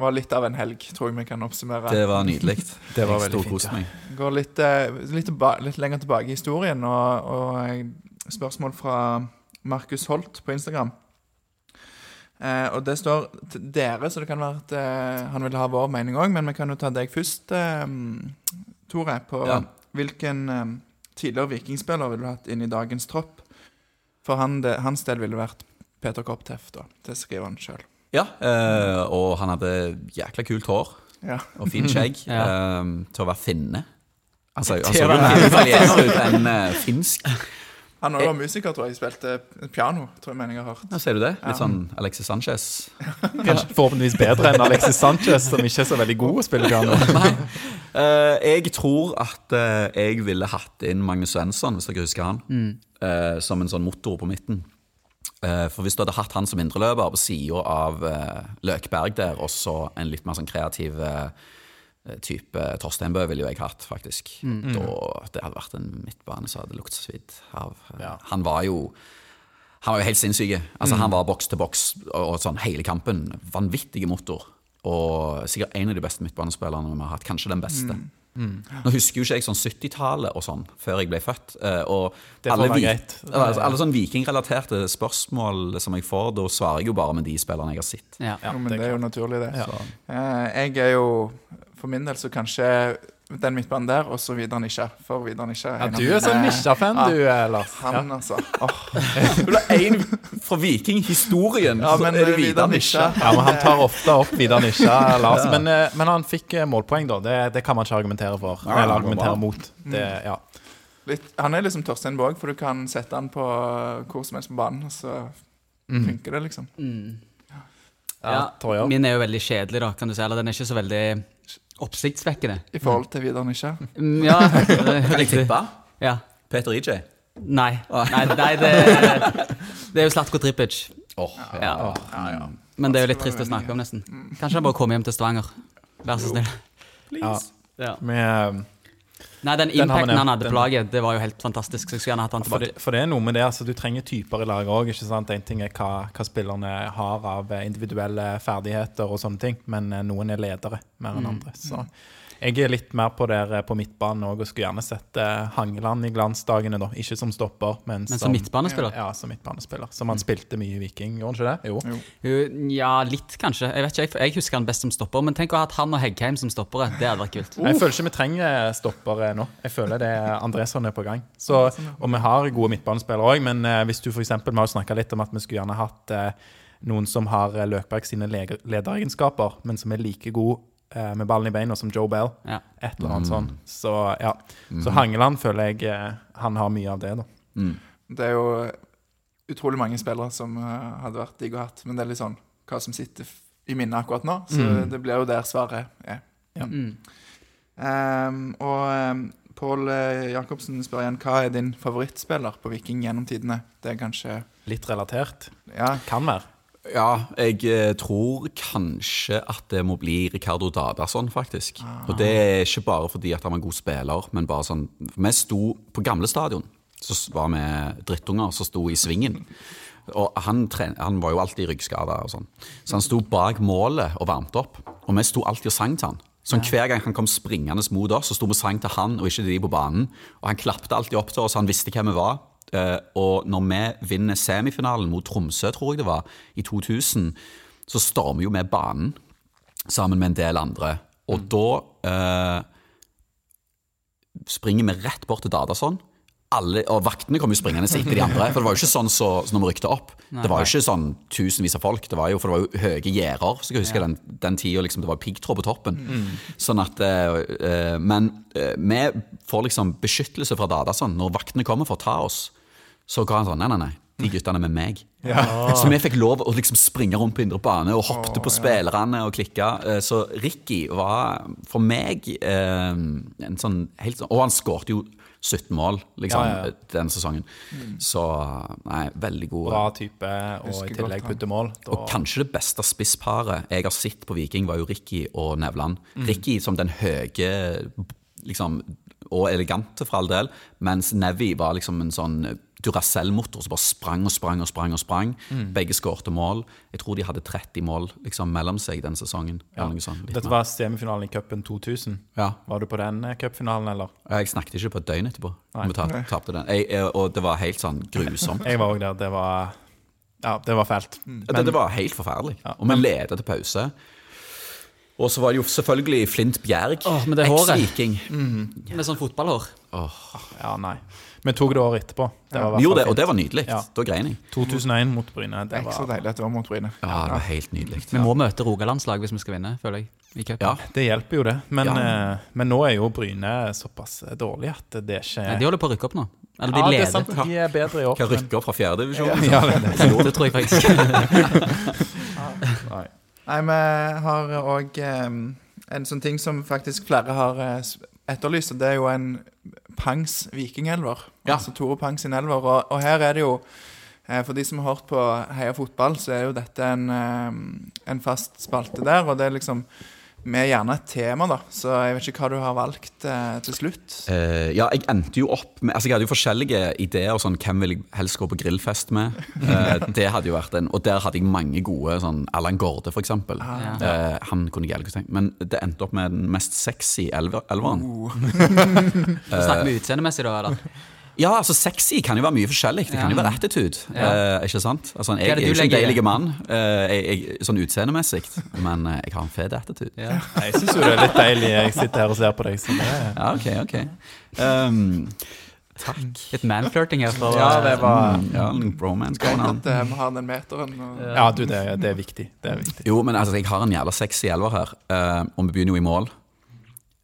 var litt av en helg, tror jeg vi kan oppsummere. Det var nydelig. Det var veldig fint, meg. Går litt, eh, litt, tilba litt lenger tilbake i historien, og, og spørsmål fra Markus Holt på Instagram. Eh, og det står til dere, så det kan være at eh, han vil ha vår mening òg, men vi kan jo ta deg først, eh, Tore, på Ja. hvilken eh, tidligere vikingspiller ville du hatt inn i dagens tropp? For han, det, hans del ville vært Peter Koptef, da. Det skriver han sjøl. Ja, eh, og han hadde jækla kult hår Ja. og fint skjegg Ja. eh, til å være finne. Altså, han så jo mer italiener ut enn finsk. Han også var musiker, tror jeg. Spilte piano, tror jeg mener jeg har hørt. Ja, ser du det? Litt sånn Alexis Sanchez. Kanskje forhåpentligvis bedre enn Alexis Sanchez, som ikke er så veldig god å spille piano. Nei. Uh, jeg tror at uh, jeg ville hatt inn Magnus Svensson, hvis dere husker han, eh, som en sånn motor på midten. Eh, for hvis du hadde hatt han som indreløper på sida av uh, Løkberg der, og så en litt mer sånn kreativ eh, type Torstein Bø ville jo jeg hatt, faktisk. Da, det hadde vært en midtbane som hadde luktet svidd av eh, Ja. Han var jo han var jo helt sinnssyk. Altså, Han var boks til boks og, og sånn hele kampen. Vanvittig motor. Og sikkert en av de beste midtbanespillerne vi har hatt. Kanskje den beste. Nå husker jo ikke jeg sånn 70-tallet og sånn, før jeg ble født. eh, Og alle, vi- altså, alle sånn vikingrelaterte spørsmål som jeg får, da svarer jeg jo bare med de spillerne jeg har sett. Ja. Ja, men det det er jo naturlig, det. Ja. Eh, jeg er jo for min del så kanskje den midtbanen der, og så Vidar Nisja. For Vidar Nisja Ja, du er sånn Nisja-fan, Ja. du, eh, Lars. Ja. Han, altså. Åh. Du er en fra vikinghistorien, Ja, så er det Vidar Vidar Nisja. Ja, men Han tar ofte opp Vidar Nisja, Lars. Men, eh, men han fikk eh, målpoeng, da. Det, det kan man ikke argumentere for. Ja, Eller argumentere bra. mot. Det, ja. Litt, han er liksom Torstein Borg, for du kan sette han på hvor som helst på banen, og så Mm. funker det, liksom. Ja, ja, Min er jo veldig kjedelig, da, kan du si. Eller den er ikke så veldig oppsiktsvekkende. I forhold til Vidar Nisja. Mm, Ja, Kan jeg riktig. tippe? Ja. Peter EJ. Nei. Nei, nei det, det er jo Slatko Tripic. Åh, Ja. Ja, ja. Men det er jo litt trist å snakke om, nesten. Kanskje han bare kommer hjem til Stavanger. Vær så snill. Ja. Ja. Vi, Nei, den Den impacten han hadde på laget, det var jo helt fantastisk. Så jeg skulle gjerne hatt han For det, for det er noe med det, altså du trenger typer i laget òg. En ting er hva, hva spillerne har av eh, individuelle ferdigheter og sånne ting, men eh, noen er ledere mer enn andre. Så jeg er litt mer på der eh, på midtbanen òg, og skulle gjerne sett eh, Hangeland i glansdagene, da. Ikke som stopper, men, Men som midtbanespiller? Ja, som midtbanespiller. Som han spilte mye i Viking, gjorde han ikke det? Jo. Jo, Ja, litt kanskje. Jeg vet ikke, jeg, jeg husker han best som stopper. Men tenk å ha hatt han og Heggheim som stoppere. Det hadde vært kult. Uh. Jeg føler ikke vi trenger stoppere nå. Jeg føler det er Andresson er på gang. Så, og vi har gode midtbanespillere òg, men eh, hvis du f.eks. Vi har snakka litt om at vi skulle gjerne hatt eh, noen som har eh, Løkberg sine lederegenskaper, men som er like god eh, med ballen i beina som Joe Bell. Ja. Et eller annet sånn. Så ja. Så Hangeland føler jeg eh, han har mye av det, da. Det er jo utrolig mange spillere som eh, hadde vært digg å hatt, men det er litt sånn hva som sitter i minnet akkurat nå. Så Mm. det blir jo der svaret er. Ja. Mm. Ehm, og um, Pål eh, Jacobsen spør igjen hva er din favorittspiller på Viking gjennom tidene. Det er kanskje Litt relatert. Ja, Kan være. Ja, jeg eh, tror kanskje at det må bli Ricardo Dadasson, faktisk. Og det er ikke bare fordi at han var en god spiller, men bare sånn Vi sto på gamle stadion, så var vi drittunger som sto i svingen. Og han, tren, han var jo alltid ryggskada og sånn. Så han sto bak målet og varmte opp. Og vi sto alltid og sang til han. Sånn Hver gang han kom springende mot oss, så sto vi og sang til han og ikke de på banen. Og han klappte alltid opp til oss, han visste hvem vi var. Eh, og når vi vinner semifinalen mot Tromsø, tror jeg det var, i 2000, så stormer jo vi banen sammen med en del andre. Og da eh, springer vi rett bort til Dadason. Alle, og vaktene kom jo springende etter de andre. For det var jo ikke sånn så, så når vi rykte opp. Det var jo ikke sånn tusenvis av folk. Det var jo, for det var jo høye gjerder. Så jeg husker den, den tida liksom, det var piggtråd på toppen. Sånn at, eh, eh, men eh, vi får liksom beskyttelse fra Dadason. Når vaktene kommer for å ta oss, så ga han sånn Nei, nei, nei. De guttene med meg. Så vi fikk lov å liksom springe rundt på indre bane og hoppte på spillerne og klikka. Eh, Så Ricky var for meg eh, en sånn helt sånn Og han skårte jo 17 mål liksom, Ja, ja. denne sesongen. Så nei, veldig god. Bra type, og Husker i tillegg putte mål. Da, Og kanskje det beste spissparet jeg har sett på Viking, var jo Ricky og Nevland. Ricky som den høye liksom, og elegante, for all del, mens Nevi var liksom en sånn Duracell-motor som bare sprang og sprang og sprang. og sprang. Begge skårte mål. Jeg tror de hadde 30 mål liksom, mellom seg den sesongen. eller noe sånt, Dette var semifinalen i cupen 2000. Ja. Var du på den eh, cupfinalen, eller? Jeg snakket ikke på et døgn etterpå. Vi tapte den. Jeg, jeg, og det var helt sånn grusomt. Jeg var òg der. Det var Ja, det var fælt. Men, det, det var helt forferdelig. Ja, Og vi leda til pause. Og så var det jo selvfølgelig Flint Bjerg, Åh, det håret. eks-viking. Med sånn fotballhår. Ja, nei. Vi tok det året etterpå. Det var Vi gjorde det, og det var nydelig. Ja. Da grein jeg. 2001 mot Bryne. det Det er ikke så var deilig at det var mot Bryne. Ja, det var helt nydelig. Vi må møte rogalandslag hvis vi skal vinne, føler jeg. I cupen. Ja, Det hjelper jo, det. Men, Ja. eh, men nå er jo Bryne såpass dårlig at det er ikke Nei, De holder på å rykke opp nå. Eller de Ja, det er leder. sant. De er bedre i år. Kan men- rykke opp fra fjerdedivisjon. Ja, det er det. Det tror jeg faktisk. Nei. Nei, vi har òg en sånn ting som faktisk flere har eh, s- etterlyst, og det er jo en Pangs vikingelver. Ja. Altså Tore Pang sin elver. Og, og her er det jo eh, For de som har hørt på Heia fotball, så er jo dette en, eh, en fast spalte der. Og det er liksom Er gjerne et tema, da. Så jeg vet ikke hva du har valgt eh, til slutt. Uh, ja, jeg endte jo opp med Altså, jeg hadde jo forskjellige ideer. Sånn, Hvem vil jeg helst gå på grillfest med? Uh, det hadde jo vært en Og der hadde jeg mange gode. Sånn Allan Gårde, for eksempel. Ja. uh, han kunne jeg ikke tenkt Men det endte opp med den mest sexy elveren. Uh. Snakker vi utseendemessig, da? eller? Ja, altså sexy kan jo være mye forskjellig. Det kan jo være attitude. Ja. Eh, ikke sant? Altså, jeg er er jo ikke en deilig mann eh, jeg, jeg, sånn utseendemessig, men eh, jeg har en fet attitude. Ja. Jeg syns jo det er litt deilig. Jeg sitter her og ser på deg. Så det er Ja, ok, ok. Um, takk. Litt manflirting her. For, Ja, det var Mm, ja, en bromance Greit going on. at eh, vi har den meteren. Og, Ja, du, det, det er viktig. Det er viktig. Jo, men altså, jeg har en jævla sexy elver her, uh, og vi begynner jo i mål.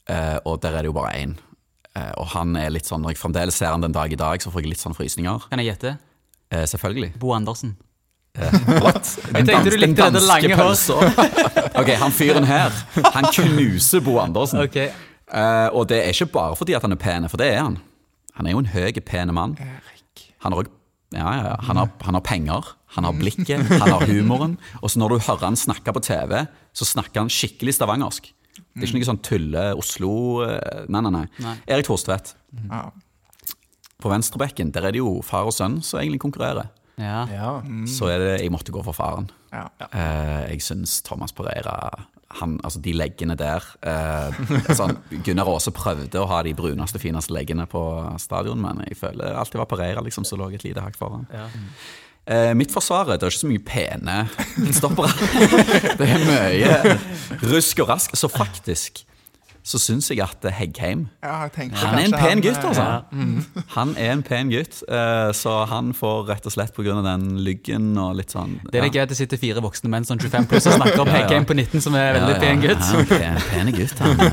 Uh, og der er det jo bare én. Eh, og han er litt sånn, når jeg fremdeles ser han den dag i dag, så får jeg litt sånn frysninger. Kan jeg gjette? Eh, selvfølgelig. Bo Andersen. What? Jeg tenkte du likte det lange hår. ok, han fyren her, han knuser Bo Andersen. Ok. Eh, og det er ikke bare fordi at han er pen, for det er han. Han er jo en høy, pen mann. Erik. Han har, ja, ja, ja. Han, har, han har penger, han har blikket, han har humoren. Og så når du hører han snakke på TV, så snakker han skikkelig stavangersk. Det er ikke noe sånn tulle-Oslo eh, Nei, nei, nei. Nei. Erik Thorstvedt. Ja. På venstrebekken der er det jo far og sønn som egentlig konkurrerer. Ja. Ja. Så er det, jeg måtte gå for faren. Ja. Eh, jeg syns Thomas Pereira han, altså De leggene der eh, sånn, Gunnar Aase prøvde å ha de bruneste, fineste leggene på stadion, men jeg føler alltid var Pereira liksom, som lå et lite hakk foran. Ja. Eh, Midtforsvaret, det er ikke så mye pene midtstoppere. det er mye rusk og rask. Så faktisk så syns jeg at Heggheim Ja, jeg Han er en pen han, gutt, altså. Han er en pen gutt, eh, så han får rett og slett pga. den lyggen og litt sånn Det er litt gøy at det sitter fire voksne menn sånn 25 pluss og snakker om Ja, ja. Heggheim på 19, som er veldig pen gutt. Ja, pen, pene gutt, han.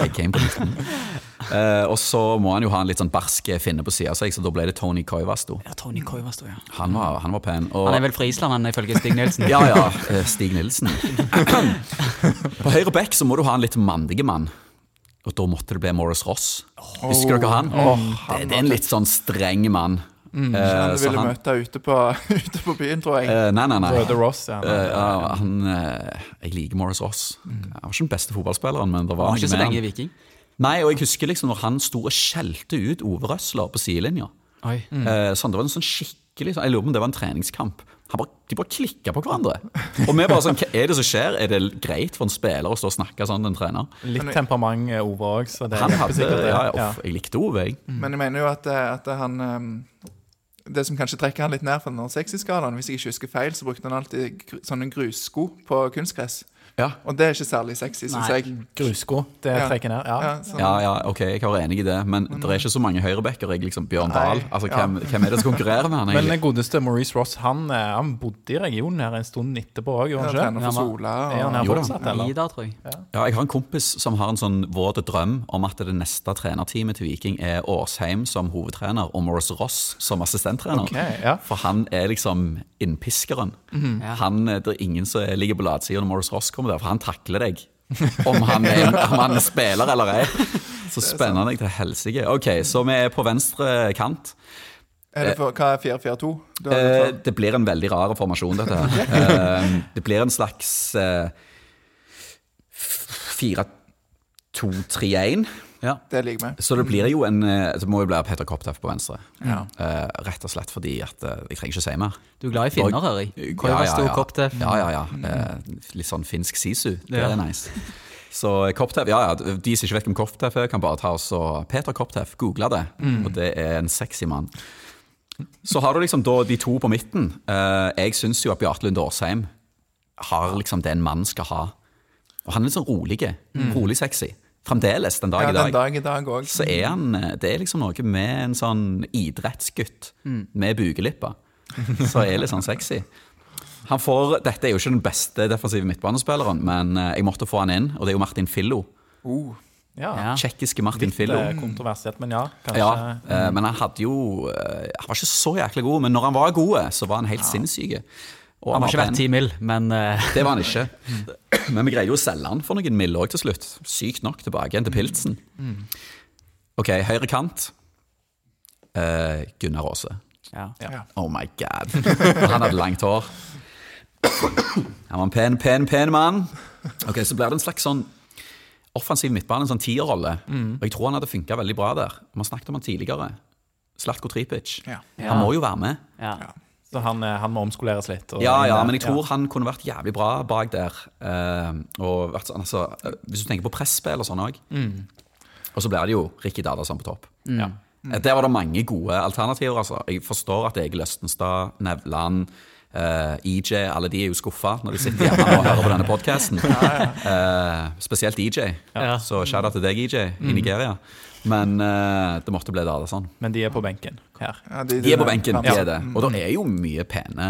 Heggheim på 19. Eh, og så må han jo ha en litt sånn barsk finne på sida av seg, så da ble det Tony Koivasto. Ja, Tony Koivasto, ja. Han var, han var pen. Og, Han er vel fra Island, han, ifølge Stig Nilsen. Ja, ja. eh, Stig Nilsen. På høyre back så må du ha en litt mandige mann. Og da måtte det bli Morris Ross. Husker dere han? det, det er en litt sånn streng mann. Eh, Han ville han, møte ute på, ute på byen, tror jeg. eh, nei, nei, nei. Brother Ross, ja. Eh, ja, han, eh, jeg liker Morris Ross. Han var ikke den beste fotballspilleren, men det var Han var ikke så lenge i han. Viking. Nei, og jeg husker liksom når han sto og skjelte ut Ove Røsler på sidelinja. Mm. Eh, sånn, det var en sånn skikkelig sånn, Jeg lurer på om det var en treningskamp. Han bare, de bare klikka på hverandre. Og vi bare sånn, Hva er det som skjer? Er det greit for en spiller å stå og snakke sånn til en trener? Litt temperament, er Ove òg, så det Han hjelper hadde, sikkert. det. ja, ja, uff, Jeg likte Ove, jeg. Men jeg mener jo at, eh, at han eh, Det som kanskje trekker han litt ned fra den sexy-skalaen Hvis jeg ikke husker feil, så brukte han alltid sånne grussko på kunstgress. Ja. Og det er ikke særlig sexy, syns jeg. Grusko, det Ja. trekker ned. Ja. Ja. Ja, ja, ok, jeg er enig i det, men det er ikke så mange høyrebacker. Liksom Bjørn Dahl. Altså, ja. hvem, hvem er det som konkurrerer med han? Egentlig? Men den godeste Maurice Ross han, eh, han bodde i regionen her en stund etterpå òg, gjorde han ikke? Sola. Er han her Og, Jo da. fortsatt, eller? Ida, tror jeg. Ja, jeg har en kompis som har en sånn våt drøm om at det neste trenerteamet til Viking er Åsheim som hovedtrener og Morris Ross som assistenttrener. Okay, ja. For han er liksom innpiskeren. Ja. Han, det er ingen som ligger på latsida når Morris Ross kommer der, for han takler deg. Om han er, om han er spiller eller ei. Så spenner han deg til helsike. Ok, så vi er på venstre kant. er det for, hva er 4-4-2? Eh, det blir en veldig rar formasjon, dette her. Eh, det blir en slags eh, 4-2-3-1. Ja. Det liker vi. Så det blir jo en eh, Det må jo bli Peter Kopteff på venstre. Ja. Uh, rett og slett fordi at uh, Jeg trenger ikke si mer. Du er glad i finner, hører jeg. Koivasto, Kopteff. Ja, ja, ja. Uh, litt sånn finsk sisu. Det Ja. er nice. Så Kopteff, ja, ja, De som ikke vet hvem Kopteff er, kan bare ta oss og Peter Kopteff, google det. Og det er en sexy mann. Så har du liksom da de to på midten. Eh, jeg syns jo at Bjarte Lund Årsheim har liksom det en mann skal ha. Og han er litt sånn rolig. Rolig sexy. Fremdeles den dag Ja, i den dag dag i dag også. så er han eh, Det er liksom noe med en sånn idrettsgutt med bugelippa Så er litt sånn sexy. Han får, Dette er jo ikke den beste defensive midtbanespilleren, men eh, jeg måtte få han inn, og det er jo Martin Fillo. Uh, ja. Ja. Tsjekkiske Martin Litt Fillo. Litt kontroversielt, men ja. Kanskje Ja, mm. men han hadde jo eh, Han var ikke så jæklig god, men når han var god, så var han helt sinnssyk. Og Han har ikke var vært pen. 10 mill., men uh... Det var han ikke. Men vi greide jo å selge han for noen mill. òg til slutt. Sykt nok tilbake igjen til Pilsen. Ok, høyre kant. Uh, Gunnar Aase. ja. ja. Oh my god. Han hadde langt hår. Han var en pen, pen, pen mann. Ok, Så blir det en slags sånn offensiv midtbane, en sånn tierrolle. Og jeg tror han hadde funka veldig bra der. Vi har snakket om han tidligere. Slatko Tripic. Ja. Han må jo være med. ja. Så han, eh, han må omskoleres litt. Ja, ja, men jeg tror han kunne vært jævlig bra bak der. Eh, og vært sånn, altså, eh, Hvis du tenker på presspill og sånn òg. Og så blir det jo Ricky Dadasan på topp. Ja. Mm. Der var det mange gode alternativer. altså. Jeg forstår at Egil Østenstad, Nevland, eh, EJ Alle de er jo skuffa når de sitter hjemme og hører på denne podkasten. spesielt EJ. Ja. Så shout-out til deg, EJ, i Nigeria. Men uh, det måtte bli Dadasan. Men de er på benken her. Ja, De er på benken, de er det. Og det er jo mye pene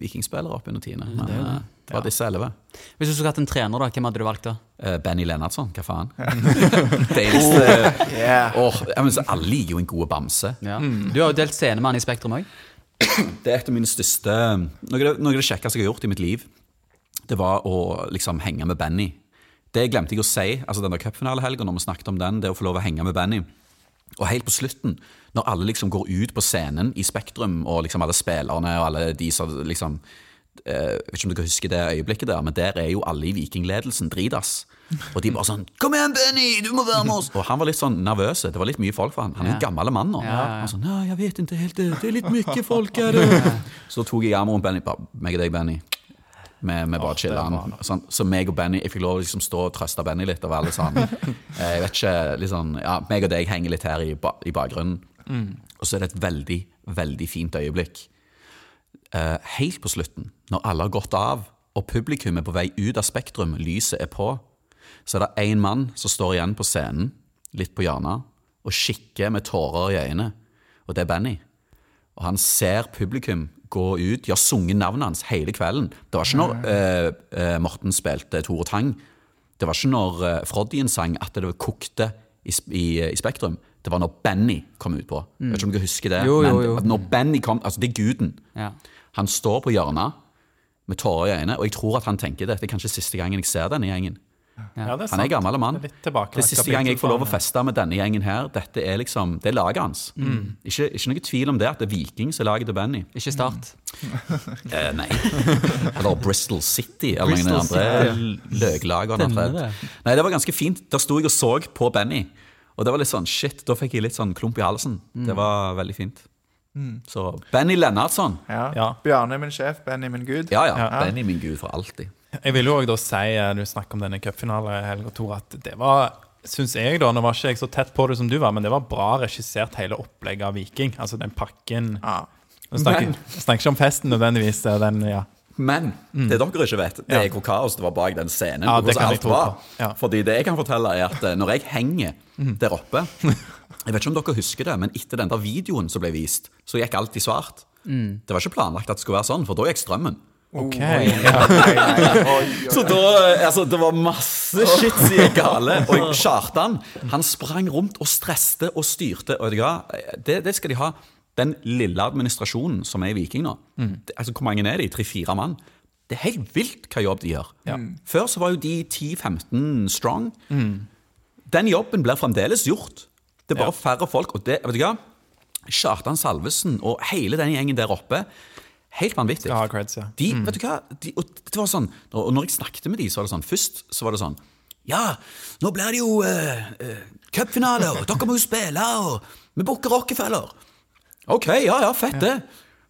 vikingspillere opp under tiende. Men eh, det var disse elleve. Hvis du skulle hatt en trener, da, hvem hadde du valgt da? Eh, Benny Lennartson, hva faen? det eneste Yeah. oh, Alle liker jo en god bamse. Ja. Du har jo delt scene med han i Spektrum òg. Det er et av mine største Noe av det, kjekkeste jeg har gjort i mitt liv, det var å liksom henge med Benny. Det glemte jeg å si. altså Den der cupfinalehelga, når vi snakket om den, det å få lov å henge med Benny. Og helt på slutten, når alle liksom går ut på scenen i Spektrum, og liksom alle spillerne og alle de som liksom eh, vet ikke om dere husker det øyeblikket der, men der er jo alle i vikingledelsen dritass. Og de bare sånn 'Kom igjen, Benny! Du må være med oss!' Og han var litt sånn nervøs. Det var litt mye folk for han. Han er en gammel mann nå. Ja, ja, ja. Han sånn 'Nei, jeg vet ikke helt. Det det er litt mye folk her.' Så tok jeg armen rundt Benny. Bare, meg og deg, Benny. Vi vi bare chilla han. Sånn, så meg og Benny Jeg fikk lov å liksom stå og trøste Benny litt og være litt sånn Jeg vet ikke, sånn Ja, meg og deg henger litt her i, ba, i bakgrunnen. Og så er det et veldig, veldig fint øyeblikk. Eh, helt på slutten, når alle har gått av, og publikum er på vei ut av Spektrum, lyset er på, så er det én mann som står igjen på scenen, litt på hjørnet, og kikker med tårer i øynene. Og det er Benny. Og han ser publikum gå ut. De har sunget navnet hans hele kvelden. Det var ikke når eh, eh, Morten spilte Tore Tang. Det var ikke når eh, Froddien sang at det kokte i, i, i Spektrum. Det var når Benny kom ut på. Jeg vet ikke om dere husker det. Jo, jo, men jo. at når Benny kom, altså Det er guden. Ja. Han står på hjørnet med tårer i øynene, og jeg tror at han tenker dette er kanskje siste gangen jeg ser denne gjengen. Ja, det er Han er sant. gammel mann. Det er Det er siste gang jeg får lov å feste med denne gjengen her. Dette er liksom, det er laget hans. Mm. Ikke, ikke noe tvil om det, at det er Viking som er laget til Benny. Ikke Start. Eh, nei. Eller Bristol City, eller Bristol noen andre løglag. Nei, det var ganske fint. Der sto jeg og så på Benny. Og det var litt sånn, shit, da fikk jeg litt sånn klump i halsen. Mm. Det var veldig fint. Så Benny Lennartson. Ja. Ja. Bjarne min sjef, Benny min gud. Ja, ja. Ja. Benny min gud for alltid. Jeg vil jo da si, eh, du snakker om denne cupfinalen, at det var Syns jeg, da, nå var ikke jeg så tett på det som du var, men det var bra regissert, hele opplegget av Viking. Altså den pakken Ja. Jeg snakker, jeg snakker ikke om festen nødvendigvis. er Den, ja. Men det dere ikke vet, det er hvor kaos det var bak den scenen. Mm. Ja, det alt var. Ja. Fordi det jeg kan fortelle, er at eh, når jeg henger Mm. der oppe Jeg vet ikke om dere husker det, men etter den der videoen som ble vist, så gikk alt i svart. Mm. Det var ikke planlagt at det skulle være sånn, for da gikk strømmen. OK. Så da, eh, altså, det var masse shit som gikk gale. Og Kjartan han sprang rundt og stresste og styrte. Og hva? det, det skal de ha. Den lille administrasjonen som er i Viking nå, det, altså hvor mange er de? Tre-fire mann? Det er helt vilt hva jobb de gjør. Før så var jo de 10-15 strong. Den jobben blir fremdeles gjort. Det er bare Ja. færre folk. Og det, vet du hva? Kjartan Salvesen og hele den gjengen der oppe, helt vanvittig. Ha creds, ja. De, vet du hva? De, og det var sånn, og når jeg snakket med de, så var det sånn Først så var det sånn Ja, nå blir det jo uh, cupfinale, og dere må jo spille, og vi booker Rockefeller. Ok, ja, ja, fett det.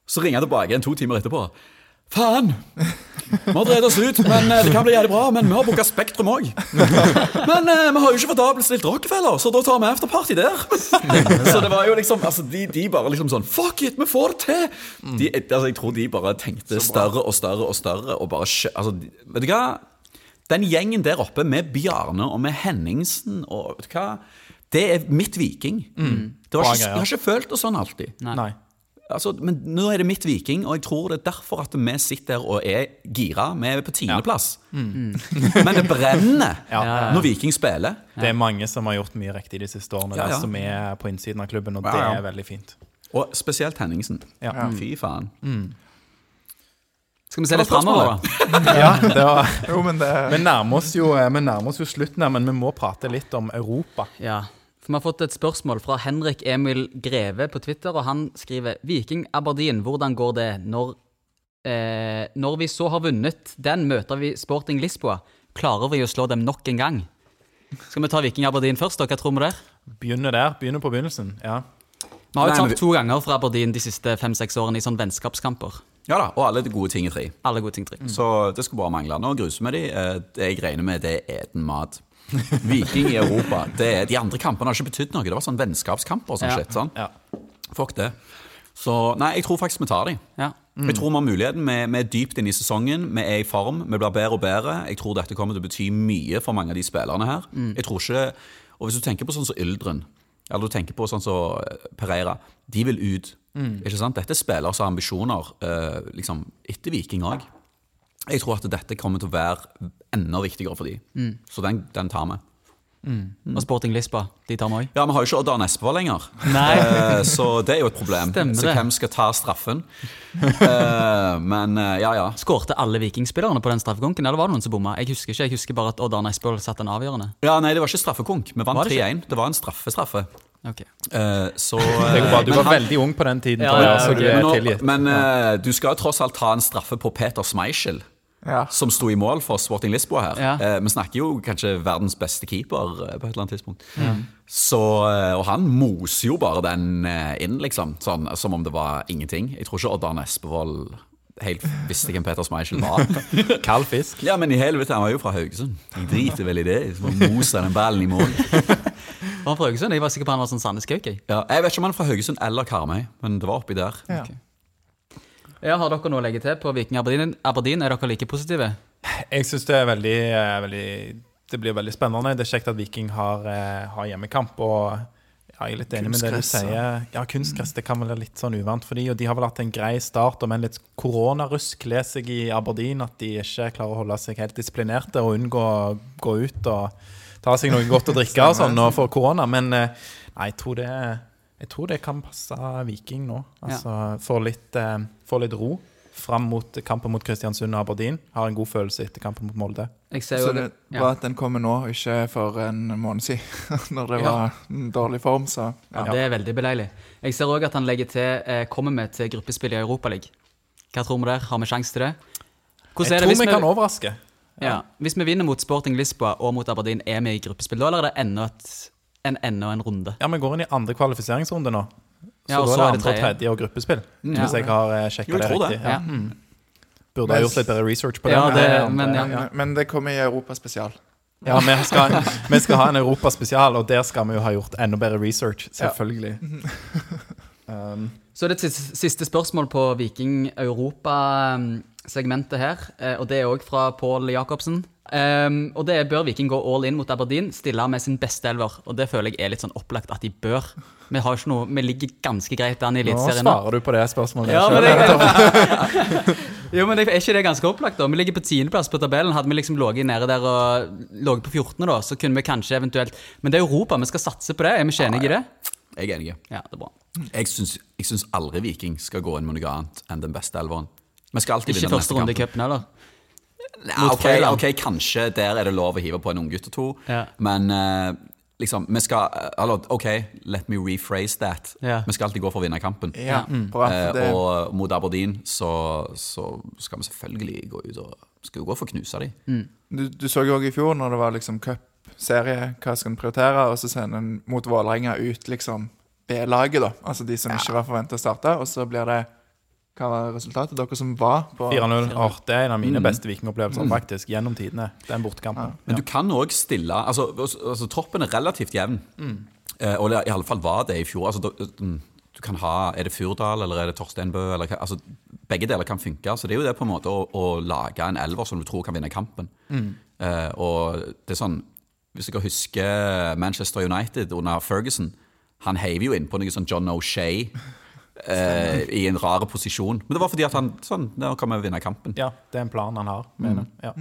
Så ringer jeg tilbake igjen to timer etterpå. Faen! Vi har drevet oss ut, men eh, det kan bli jævlig bra. Men vi har booka Spektrum òg. Men eh, vi har jo ikke fått avbestilt Rockefeller, så da tar vi afterparty der. Så det var jo liksom altså, de, de bare liksom sånn Fuck it, vi får det til! De, altså, jeg tror de bare tenkte større og større og større. Og bare altså, de- Vet du hva? Den gjengen der oppe med Bjarne og med Henningsen og vet du hva? Det er mitt Viking. Det var ikke, jeg har ikke følt det sånn alltid. Nei. Altså, men nå er det mitt Viking, og jeg tror det er derfor at vi sitter der og er gira. Vi er på tiendeplass. Men det brenner Ja. når Viking spiller. Det er mange som har gjort mye riktig de siste årene, Ja, ja. som er på innsiden av klubben, og Ja, det er veldig fint. Og spesielt Henningsen. Ja. Fy faen. Skal vi se litt framover, da? Ja, det var, Jo, men det vi, nærmer oss jo, vi nærmer oss jo slutten her, men vi må prate litt om Europa. Ja. For Vi har fått et spørsmål fra Henrik Emil Greve på Twitter, og han skriver Viking Aberdeen, hvordan går det når, eh, når vi så har vunnet den, møter vi Sporting Lisboa. Klarer vi å slå dem nok en gang? Skal vi ta Viking Aberdeen først? Hva tror vi der? Begynner der. Begynner på begynnelsen. Ja. Vi har jo tapt to ganger fra Aberdeen de siste fem-seks årene i sånn vennskapskamper. Ja da, og alle de gode ting i tre. Alle gode ting. Tre. Så det skulle bare mangle. Nå gruser vi de. Eh, Det jeg regner med, det er eten mat. Viking i Europa. Det de andre kampene har ikke betydd noe. Det var sånn vennskapskamper og sånn Ja. shit. Sånn. Ja. Fuck det. Så nei, jeg tror faktisk vi tar de. Ja. Jeg tror vi har muligheten. Vi, vi er dypt inne i sesongen. Vi er i form. Vi blir bedre og bedre. Jeg tror dette kommer til å bety mye for mange av de spillerne her. Jeg tror ikke Og hvis du tenker på sånn som Yldren, eller du tenker på sånn som så Pereira, de vil ut. Ikke sant? Dette er spillere som har ambisjoner eh, liksom, etter Viking òg. Jeg tror at dette kommer til å være enda viktigere for dem. Så den, den tar vi. Og Sporting Lisboa. De tar vi òg. Ja, Vi har jo ikke Odd Arne Espevold lenger, Nei. Eh, så det er jo et problem. Stemmer så det. hvem skal ta straffen? Eh, men eh, ja, ja. Skårte alle vikingspillerne på den straffekonken, eller var det noen som bomma? Jeg husker ikke, jeg husker bare at Odd Arne Espejord satte en avgjørende. Ja, Nei, det var ikke straffekonk. Vi vant Var det ikke? 3-1. Det var en straffestraffe. Okay. Uh, så Det går bra. Du men var han- veldig ung på den tiden, Ja, jeg, ja, okay. du men, nå, men uh, du skal tross alt ta en straffe på Peter Schmeichel, Ja. som sto i mål for Sporting Lisboa her. Ja. Eh, vi snakker jo kanskje verdens beste keeper eh, på et eller annet tidspunkt. Så, eh, og han moser jo bare den eh, inn, liksom, sånn, som om det var ingenting. Jeg tror ikke Odd Arne Espevold helt visste hvem Peter Schmeichel var. Kald fisk. Ja, men i helvete, han var jo fra Haugesund. Jeg driter vel i det. Så moser den ballen i mål. Var han fra Haugesund? Jeg var sikker på han var sånn Sandnes Kauki. Ja, jeg vet ikke om han er fra Haugesund eller Karmøy, men det var oppi der. Ja. Ja, har dere noe å legge til på Viking Aberdeen? Aberdeen? Er dere like positive? Jeg syns det er veldig, eh, veldig Det blir veldig spennende. Det er kjekt at Viking har, eh, har hjemmekamp. Og ja, jeg er litt enig med det du sier. Ja, kunstgress det kan vel være litt sånn uvant for de, og de har vel hatt en grei start, om en litt koronarusk leser seg i Aberdeen at de ikke klarer å holde seg helt disiplinerte og unngå å gå ut og ta seg noe godt å drikke og sånn og få korona. Men eh, nei, jeg tror det jeg tror det kan passe Viking nå. Altså Få litt, eh, få litt ro fram mot kampen mot Kristiansund og Aberdeen. Har en god følelse etter kampen mot Molde. Jeg ser Så jo det ja. bra at den kommer nå, ikke for en måned siden, når det Ja. var en dårlig form. Så Ja, ja. Det er veldig beleilig. Jeg ser òg at han legger til eh, kommer med til gruppespill i Europaligaen. Hva tror vi der? Har vi sjanse til det? Hvordan Jeg er det tror hvis vi vi, kan overraske. ja, hvis vi vinner mot Sporting Lisboa og mot Aberdeen, er vi i gruppespill da, eller er det enda, et, en, enda en runde? Ja, Vi går inn i andre kvalifiseringsrunde nå. Så Ja, da er det tredje. og gruppespill. Ja. Hvis jeg har eh, sjekka det tror det. riktig. Ja. Ja. Mm. Burde ha gjort litt bedre research på det. Ja, men, det, eh, men ja. Men, men det kommer i Europaspesial. ja, vi skal, vi skal ha en Europaspesial, og der skal vi jo ha gjort enda bedre research. Selvfølgelig. Um, Så det er et siste spørsmål på Viking Europa-segmentet her, eh, og det er òg fra Pål Jacobsen. Um, og det er bør Viking gå all in mot Aberdeen, stille med sin beste elver. Og det føler jeg er litt sånn opplagt at de bør. Vi, har ikke noe, vi ligger ganske greit an i Eliteserien. nå. svarer du på det spørsmålet. Ja, men det, jo, men er ikke det ganske opplagt, da? Vi ligger på tiendeplass på tabellen. Hadde vi liksom ligget nede der og ligget på 14., da, så kunne vi kanskje eventuelt Men det er Europa, vi skal satse på det. Er vi ikke enige i det? Jeg er enig. Ja, det er bra. Jeg syns, aldri Viking skal gå inn med noe annet enn den beste elveren. Vi skal alltid Ikke vinne den første neste runde i cupen heller. Ja, mot ok, ok, kanskje der er det lov å hive på en unggutt og to, Ja. men eh, liksom, vi skal Eller, OK, let me rephrase that. Ja. Vi skal alltid gå for å vinne kampen. Ja, bra. Eh, Det, og mot Aberdeen så, så skal vi selvfølgelig gå ut og skal jo gå for å knuse dem. du, du så jo òg i fjor, når det var liksom cupserie, hva skal en prioritere, og så sender en mot Vålerenga ut liksom B-laget, da. Altså de som ikke var forventa å starte, og så blir det Hva var resultatet? Dere som var på 4-0. Åh, det er en av mine Mm. beste vikingopplevelser faktisk, gjennom tidene. Den bortekampen. Men du kan òg stille altså, altså, altså, troppen er relativt jevn. Eh, og i alle fall var det i fjor. Altså, du, mm, du kan ha, Er det Furdal eller er det Torsteinbø? Eller, altså, begge deler kan funke. Så det er jo det på en måte å, å lage en elver som du tror kan vinne kampen. Eh, og det er sånn Hvis dere husker Manchester United under Ferguson, han heiv jo inn på noe sånn John O'Shay eh, i en rar posisjon. Men det var fordi at han sånn, nå kan vi vinne kampen. Ja, det er en plan han har. Mener. jeg. Ja.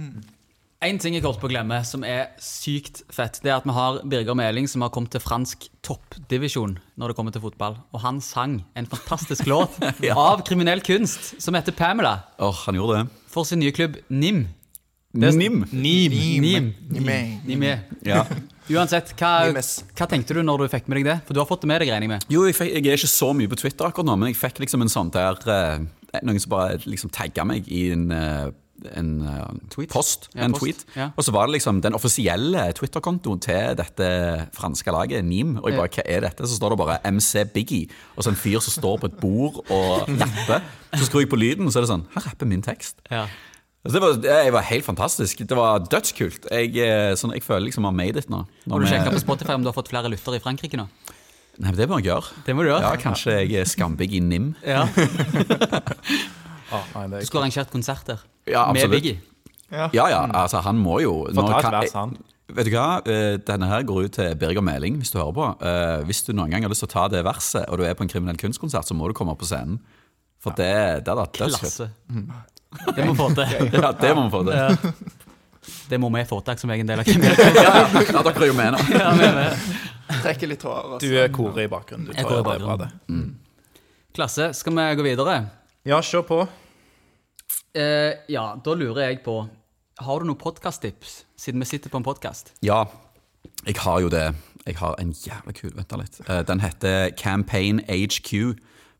En ting jeg holdt på å glemme, som er sykt fett, det er at vi har Birger Meling som har kommet til fransk toppdivisjon når det kommer til fotball. Og han sang en fantastisk låt av kriminell kunst som heter Pamela, Åh, han gjorde det. for sin nye klubb NIM. Nim. NIM. NIM. Nim. NIM. NIM Ja. Uansett, hva, hva tenkte du når du fikk med deg det? For du har fått det med deg, regner jeg med. Jo, jeg, fikk, jeg er ikke så mye på Twitter akkurat nå, men jeg fikk liksom en sånn der eh, Noen som bare liksom tagga meg i en, eh, en uh, Tweet? post. Ja, en post, tweet. ja. Og så var det liksom den offisielle Twitter-kontoen til dette franske laget, NIM. Og jeg bare, hva er dette? Så står det bare MC Biggie, og så en fyr som står på et bord og rapper. Så skrur jeg på lyden, og så er det sånn Han rapper min tekst. Ja. Altså, det, var, det var helt fantastisk. Det var dødskult. Jeg, eh, sånn, jeg føler liksom jeg har made it nå. Har du sjekka på Spotify om du har fått flere lyttere i Frankrike nå? Nei, men Det må jeg gjøre. Det må du gjøre. Ja, Kanskje jeg er skambig i NIM. Ja. Åh, nei, Du skulle arrangert konsert der. Ja, Med. Biggie. Ja, ja, altså han må jo kan- vers, han. Vet du hva, Eh, denne her går ut til Birger Meling, hvis du hører på. Eh, Hvis du noen gang har lyst til å ta det verset, og du er på en kriminell kunstkonsert, så må du komme opp på scenen. For det, det hadde vært dødsfett. Det må vi få til. Ja, det må vi få til. Det må vi få til som egen del av. Ja, dere er jo med nå. Ja, vi er med. Trekker litt tårer. Du er Kore i bakgrunnen. Du Jeg tar det bra, det. Klasse. Skal vi gå videre? Ja, kjør på. Eh, ja, da lurer jeg på Har du noen podkasttips, siden vi sitter på en podkast? Ja, jeg har jo det. Jeg har en jævla kul Vent da litt. Eh, Den heter Campaign HQ,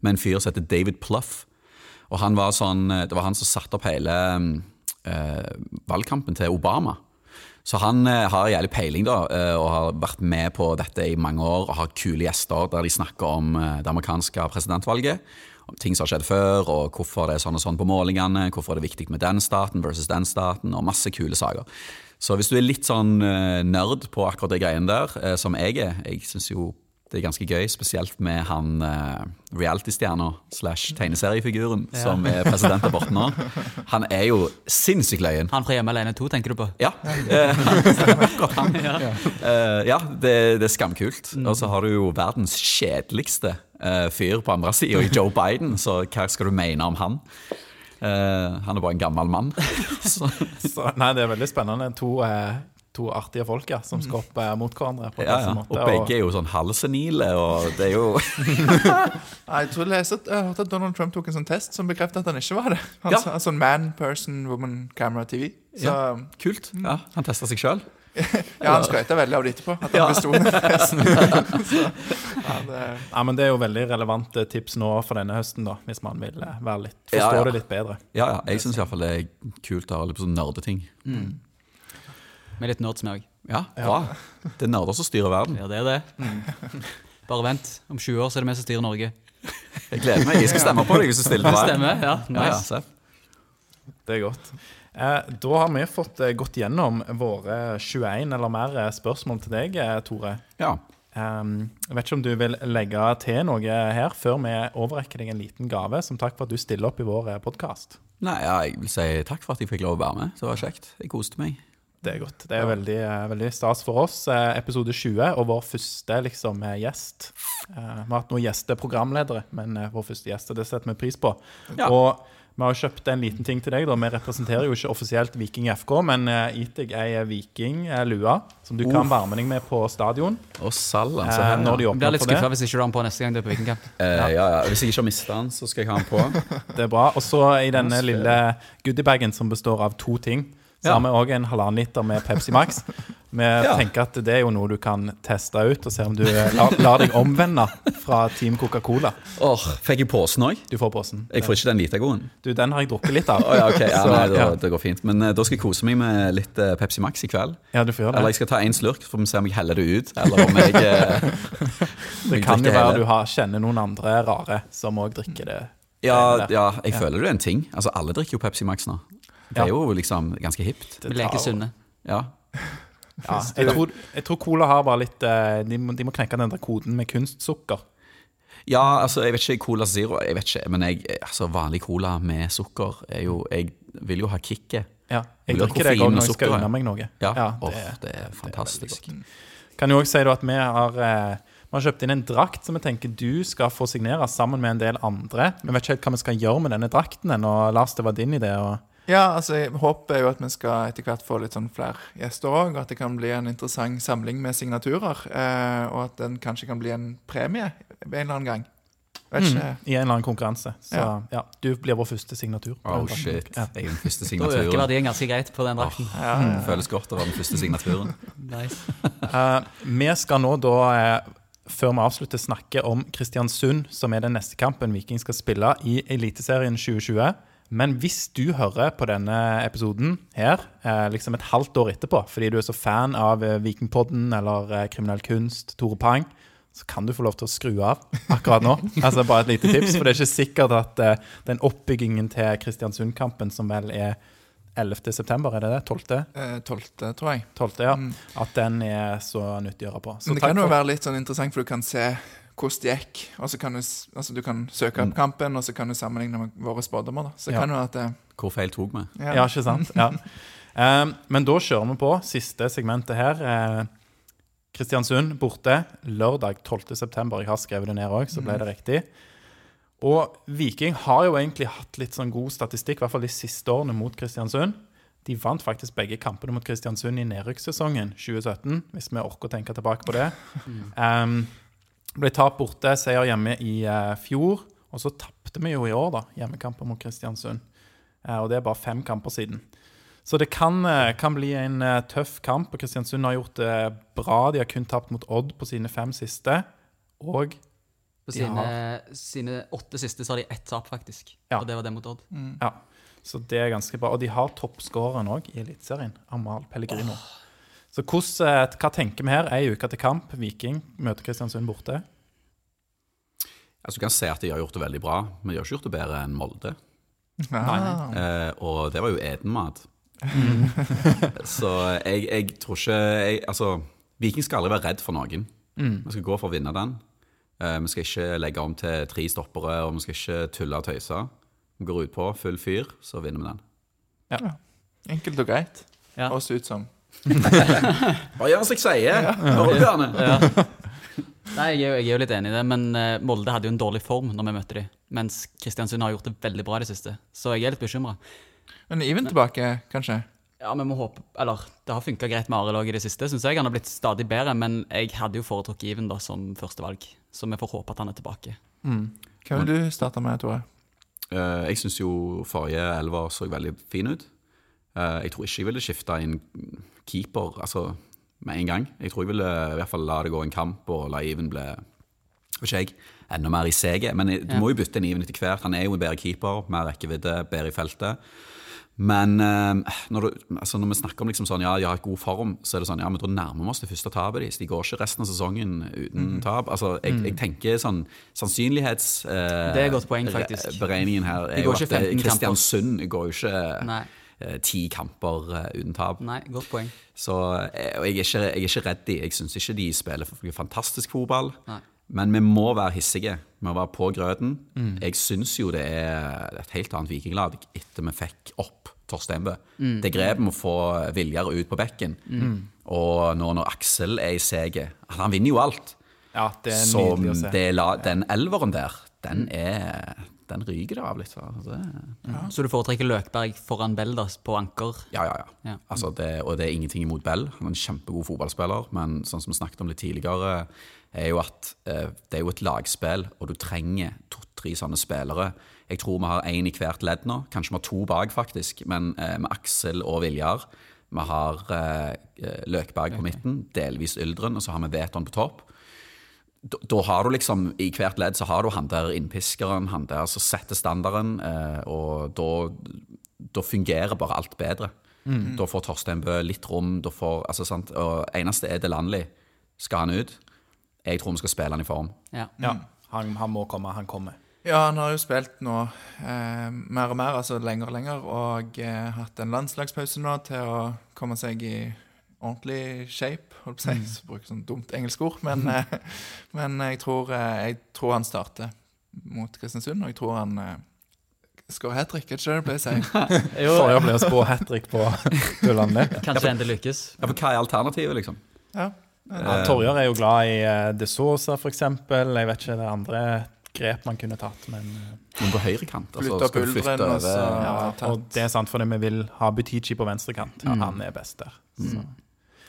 med en fyr som heter David Pluff. Og han var sånn, Det var han som satte opp hele eh, valgkampen til Obama. Så han eh, har jævlig peiling da, eh, og har vært med på dette i mange år og har kule gjester der de snakker om eh, det amerikanske presidentvalget. Om ting som har skjedd før, og hvorfor det er sånn og sånn på målingene. Hvorfor det er viktig med den staten versus den staten, og masse kule saker. Så hvis du er litt sånn eh, nerd på akkurat de greiene der, eh, som jeg er Jeg syns jo det er ganske gøy, spesielt med han uh, reality-stjerna slash tegneseriefiguren som er president der borte nå. Han er jo sinnssykt løyen. Han fra Hjemme alene 2, tenker du på? Ja, eh, han. Eh, ja det, det er skamkult. Og så har du jo verdens kjedeligste uh, fyr på andre sida, Joe Biden, så hva skal du mene om han? Uh, han er bare en gammel mann. så, Så, nei, det er veldig spennende. To, eh, to artige folk ja, som skal opp eh, mot hverandre. på ja, ja. Måte, Og begge er jo sånn halvsenile, og det er jo Jeg tror jeg, hørte at Donald Trump tok en sånn test som bekreftet at han ikke var det. Han Ja. sa sånn man, person, woman, camera, TV. Så Ja. ja, kult. Ja, han testa seg sjøl. Han skrøt veldig av det etterpå. At han besto den testen. Ja, det, Ja, men Det er jo veldig relevante tips nå for denne høsten, da, hvis man vil eh, være litt, forstå Ja, ja. det litt bedre. Ja, ja, jeg syns iallfall det er kult å ha litt sånn nerdeting. Med litt nerds med òg. Ja, bra. Det er nerder som styrer verden. Ja, det er det. Bare vent. Om 20 år så er det vi som styrer Norge. Jeg gleder meg. Jeg skal stemme på deg hvis du stiller til valg. stemmer. Ja, Ja, ja, Det er godt. Eh, da har vi fått eh, gått gjennom våre 21 eller mer eh, spørsmål til deg, Tore. Ja. Um, jeg vet ikke om du vil legge til noe her før vi overrekker deg en liten gave som takk for at du stiller opp i vår podkast. Nei, ja, jeg vil si takk for at jeg fikk lov å være med. Det var kjekt. Jeg koste meg. Det er godt. Det er veldig, eh, veldig stas for oss. Eh, episode 20 og vår første liksom, eh, gjest. Vi har hatt noen gjesteprogramledere, men eh, vår første gjest, det setter vi pris på. Ja. Og vi har kjøpt en liten ting til deg. da. Vi representerer jo ikke offisielt Viking FK, men gitt deg ei Viking-lue som du kan varme deg med på stadion. Og salen se Eh, her. når de åpner blir litt skuffa hvis ikke du har den på neste gang du er på Vikingkamp. Eh, ja, ja. Hvis jeg ikke har mista den, så skal jeg ha den på. Det er bra. Og så i denne lille goodiebagen som består av to ting, så har vi òg en halvannen liter med Pepsi Max. Vi tenker at det er jo noe du kan teste ut og se om du eh, lar, lar deg omvende fra Team Coca-Cola. Åh, Fikk jeg posen òg? Du får posen. Jeg får ikke den litegoen. Du, den har jeg drukket litt av. Oh, ja, ok. Ja, nei, da. Det går fint. Men uh, da skal jeg kose meg med litt uh, Pepsi Max i kveld. Ja, du får gjøre det. Eller jeg skal ta én slurk, så får vi se om jeg heller det ut. Eller om jeg, uh, Det kan jo være du har, kjenner noen andre rare som òg drikker det. Ja, ja, jeg føler det er en ting. Altså, Alle drikker jo Pepsi Max nå. Det er jo liksom ganske hipt. Det Vi leker sunne. Ja. Ja, jeg, tror, jeg tror Cola har bare litt eh, De må, de må knekke den der koden med kunstsukker. ja, altså, jeg vet ikke. Cola Zero, jeg vet ikke. Men jeg, altså, vanlig cola med sukker er jo Jeg vil jo ha kicket. Ja, jeg drikker det når jeg skal unne meg noe. Ja, det, oh, det er fantastisk. fantastisk. er Kan jo også si da at vi har, eh, vi har kjøpt inn en drakt som vi tenker du skal få signere sammen med en del andre. Vi vet ikke helt hva vi skal gjøre med denne drakten ennå. Lars, det var din idé. Og ja, altså jeg håper jo at vi skal etter hvert få litt sånn flere gjester òg. At det kan bli en interessant samling med signaturer. Eh, og at den kanskje kan bli en premie en eller annen gang. Vet ikke. I en eller annen konkurranse. Så ja, Ja. du blir vår første signatur. Oh den shit. Ja. Jeg er den første signaturen. Da øker verdien ganske greit på den drakten. Ja, ja. Det føles godt å være den første signaturen. Nice. uh, vi skal nå da, eh, før vi avslutter, snakke om Kristiansund, som er den neste kampen Viking skal spille i Eliteserien 2020. Men hvis du hører på denne episoden her eh, liksom et halvt år etterpå, fordi du er så fan av eh, Vikingpodden eller eh, Kriminell kunst, Tore Pang, så kan du få lov til å skru av akkurat nå. altså Bare et lite tips, for det er ikke sikkert at den oppbyggingen til Kristiansund-kampen, som vel er 11. september, er det det? 12.? Eh, Tolvte, tror jeg. 12. ja. At den er så nyttig å gjøre på. Så Men det kan jo for- være litt sånn interessant, for du kan se hvordan det gikk. Og så kan du, altså, du kan søke opp kampen, og så kan du sammenligne med våre spådommer. Så Ja. kan du at det, Hvor feil tok vi? Ja, ikke sant? Ja. Um, men da kjører vi på siste segmentet her. Eh, Kristiansund borte lørdag 12.9. Jeg har skrevet det ned òg, så ble det riktig. Og Viking har jo egentlig hatt litt sånn god statistikk, i hvert fall de siste årene, mot Kristiansund. De vant faktisk begge kampene mot Kristiansund i nedrykkssesongen 2017, hvis vi orker å tenke tilbake på det. Um, ble tapt borte, seier hjemme i eh, fjor. Og så tapte vi jo i år, da, hjemmekamper mot Kristiansund. Eh, og det er bare fem kamper siden. Så det kan, eh, kan bli en eh, tøff kamp. og Kristiansund har gjort det bra. De har kun tapt mot Odd på sine fem siste. Og På De sine, har- sine åtte siste så har de ett tap, faktisk. Ja. Og det var det mot Odd. ja, Så det er ganske bra. Og de har toppskåreren òg i Eliteserien. Amal Pellegrino. Så hvordan, hva tenker vi her? Ei uke til kamp. Viking møter Kristiansund borte. Altså, du kan se at de har gjort det veldig bra, men de har ikke gjort det bedre enn Molde. Ah. Eh, og det var jo edenmat. så jeg, jeg tror ikke jeg, Altså, Viking skal aldri være redd for noen. Vi skal gå for å vinne den. Eh, vi skal ikke legge om til tre stoppere, og vi skal ikke tulle og tøyse. Vi går ut på full fyr, så vinner vi den. Enkelt og greit. Ja. Høres ut som. Bare gjør som jeg sier! Hører du? Nei, jeg er, jo, jeg er jo litt enig i det, men eh, Molde hadde jo en dårlig form når vi møtte dem. Mens Kristiansund har gjort det veldig bra i det siste. Så jeg er litt bekymra. Men Iven tilbake, kanskje? Ja, vi må håpe Eller, det har funka greit med Arild òg i det siste, syns jeg. Han har blitt stadig bedre, men jeg hadde jo foretrukket Iven da som førstevalg. Så vi får håpe at han er tilbake. Hva vil du starte med, Tore? Uh, jeg syns jo forrige elver så veldig fin ut. Uh, jeg tror ikke jeg ville skifta inn keeper altså, med en gang. Jeg tror jeg ville i hvert fall la det gå en kamp og la Iven bli ikke jeg, enda mer i seget. Men jeg- du Ja. må jo bytte en Iven etter hvert. Han er jo en bedre keeper, mer rekkevidde, bedre i feltet. Men eh, når, du, altså når vi snakker om liksom sånn, ja, de har god form, så er det sånn, ja, men da nærmer vi oss det første tapet deres. De går ikke resten av sesongen uten tap. Altså, jeg, jeg tenker sånn sannsynlighets... eh, Det er et godt poeng, faktisk. Beregningen her er De jo at ikke 15 eh. Kristiansund går jo ikke Nei, eh, ti kamper eh, uten tap. nei godt poeng. Så eh, og jeg, er ikke, jeg er ikke redd de. Jeg syns ikke de spiller fantastisk fotball. Nei. Men vi må være hissige. Vi må være på grøten. Mm. Jeg syns jo det er et helt annet vikinglag etter vi fikk opp Torsteinbø. Mm. Det grep med å få Viljar ut på bekken. Og nå når Aksel er i seget Han vinner jo alt. Ja, det er Så nydelig å se. det la, den elveren der, den er Den ryker det av litt. Så det, Så du foretrekker Løkberg foran Beldas på anker? Ja, ja, ja. Ja. Altså det, og det er ingenting imot Bell. Han er en kjempegod fotballspiller, men sånn som vi snakket om litt tidligere, er jo at eh, det er jo et lagspill, og du trenger to-tre sånne spillere. Jeg tror vi har én i hvert ledd nå. Kanskje vi har to bak, faktisk. Men eh, med Aksel og Viljar. Vi har eh, Løkberg på midten, delvis Yldren, og så har vi Veton på topp. Da, da har du liksom, I hvert ledd så har du han der innpiskeren, han der som setter standarden, eh, og da, da fungerer bare alt bedre. Da får Torstein Bø litt rom, da får, altså, sant, og eneste er det landlig. Skal han ut? Jeg tror vi skal spille han i form. Ja. Ja, han, han må komme. Han kommer. Ja, han har jo spilt nå eh, mer og mer, altså lenger og lenger, og eh, hatt en landslagspause nå til å komme seg i ordentlig shape, holdt på å si. Så bruker sånn dumt engelsk ord, men, eh, men jeg, tror, eh, jeg tror han starter mot Kristiansund, og jeg tror han eh, skårer hat trick, det ikke det å si? Forrige ble å spå hat trick på Dullandle. Kanskje endelig lykkes. Ja, for Hva er alternativet, liksom? Ja. Ja, Torjar er jo glad i De Sosa, eksempel. Jeg vet ikke det andre grep man kunne tatt, men Men på høyrekant? Altså, Flytte opp Uldren, og ja. Og det er sant, for vi vil ha Butichi på venstrekant. Ja, Han er best der. Så.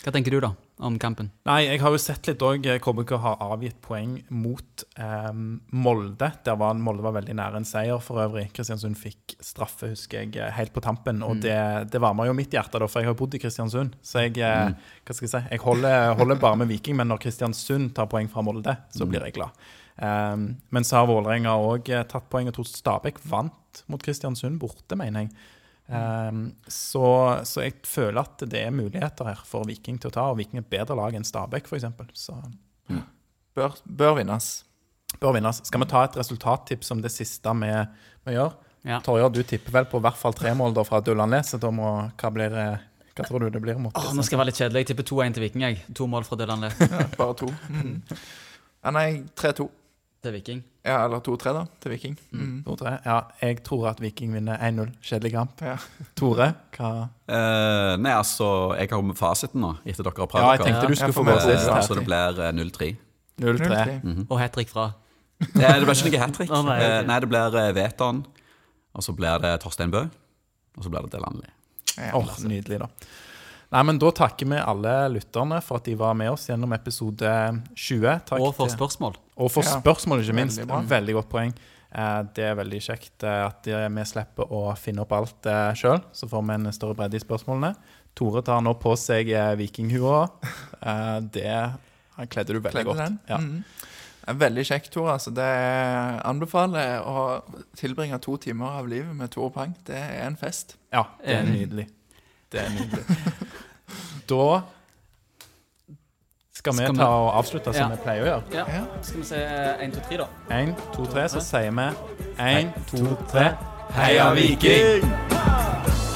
Hva tenker du da om kampen? Nei, jeg har jo sett litt òg. KBK har avgitt poeng mot eh, Molde. Der var Molde var veldig nære en seier for øvrig. Kristiansund fikk straffe, husker jeg, eh, helt på tampen. Og det, det varmer jo mitt hjerte, da, for jeg har bodd i Kristiansund. Så jeg, eh, hva skal jeg si, jeg holder, holder bare med Viking, men når Kristiansund tar poeng fra Molde, så blir jeg glad. Um, men så har Vålerenga òg tatt poeng. og tror Stabæk vant mot Kristiansund borte, mener jeg. Um, så, så jeg føler at det er muligheter her for Viking til å ta, og Viking er et bedre lag enn Stabæk, f.eks. Så Bør, bør vinnes. bør vinnes. Skal vi ta et resultattips som det siste vi, vi gjør? Ja. Torjer, du tipper vel på hvert fall tre mål da fra Dullandle, så da må Hva blir det? Hva tror du det blir mot? Åh, nå skal jeg være litt kjedelig. Jeg tipper 2-1 til Viking. jeg. To mål fra Dylan Le Ja, bare to. Mm. Ja, nei, 3-2. Til Viking. Ja, eller 2-3, da, til Viking. Mm. To, tre. Ja, jeg tror at Viking vinner 1-0. Kjedelig kamp. Ja. Tore, hva Eh, nei, altså, jeg har med fasiten nå, etter dere har prøvd Ja, jeg tenkte du skulle få med sist. Eh, her. så det blir eh, 0-3. 0-3. 0-3. Og hat trick fra Nei, det blir ikke noe hat trick. oh, nei. Eh, nei, det blir eh, Veton, og så blir det Torstein Bø, og så blir det Delanley. Ja. Åh, Nydelig, da. Nei, men Da takker vi alle lytterne for at de var med oss gjennom episode 20. Takk Og for til- spørsmål. Og for Ja, spørsmål, ikke minst. veldig. Veldig godt poeng. Eh, Det er veldig kjekt eh, at eh, vi slipper å finne opp alt sjøl. Så får vi en større bredde i spørsmålene. Tore tar nå på seg vikinghua. Det han kledde du veldig Kledde godt. den. Ja. Mm. Veldig kjekt, Tore. Altså. Det er- anbefaler å tilbringe to timer av livet med Tore Pang. Det er en fest. ja, det er nydelig. Det er nydelig. Da skal vi Skal vi- ta og avslutte som Ja. vi pleier å gjøre. Ja. Ja. Skal vi se én, to, tre, da? Én, to, tre, så sier vi én, to, tre. Heia Viking! Viking!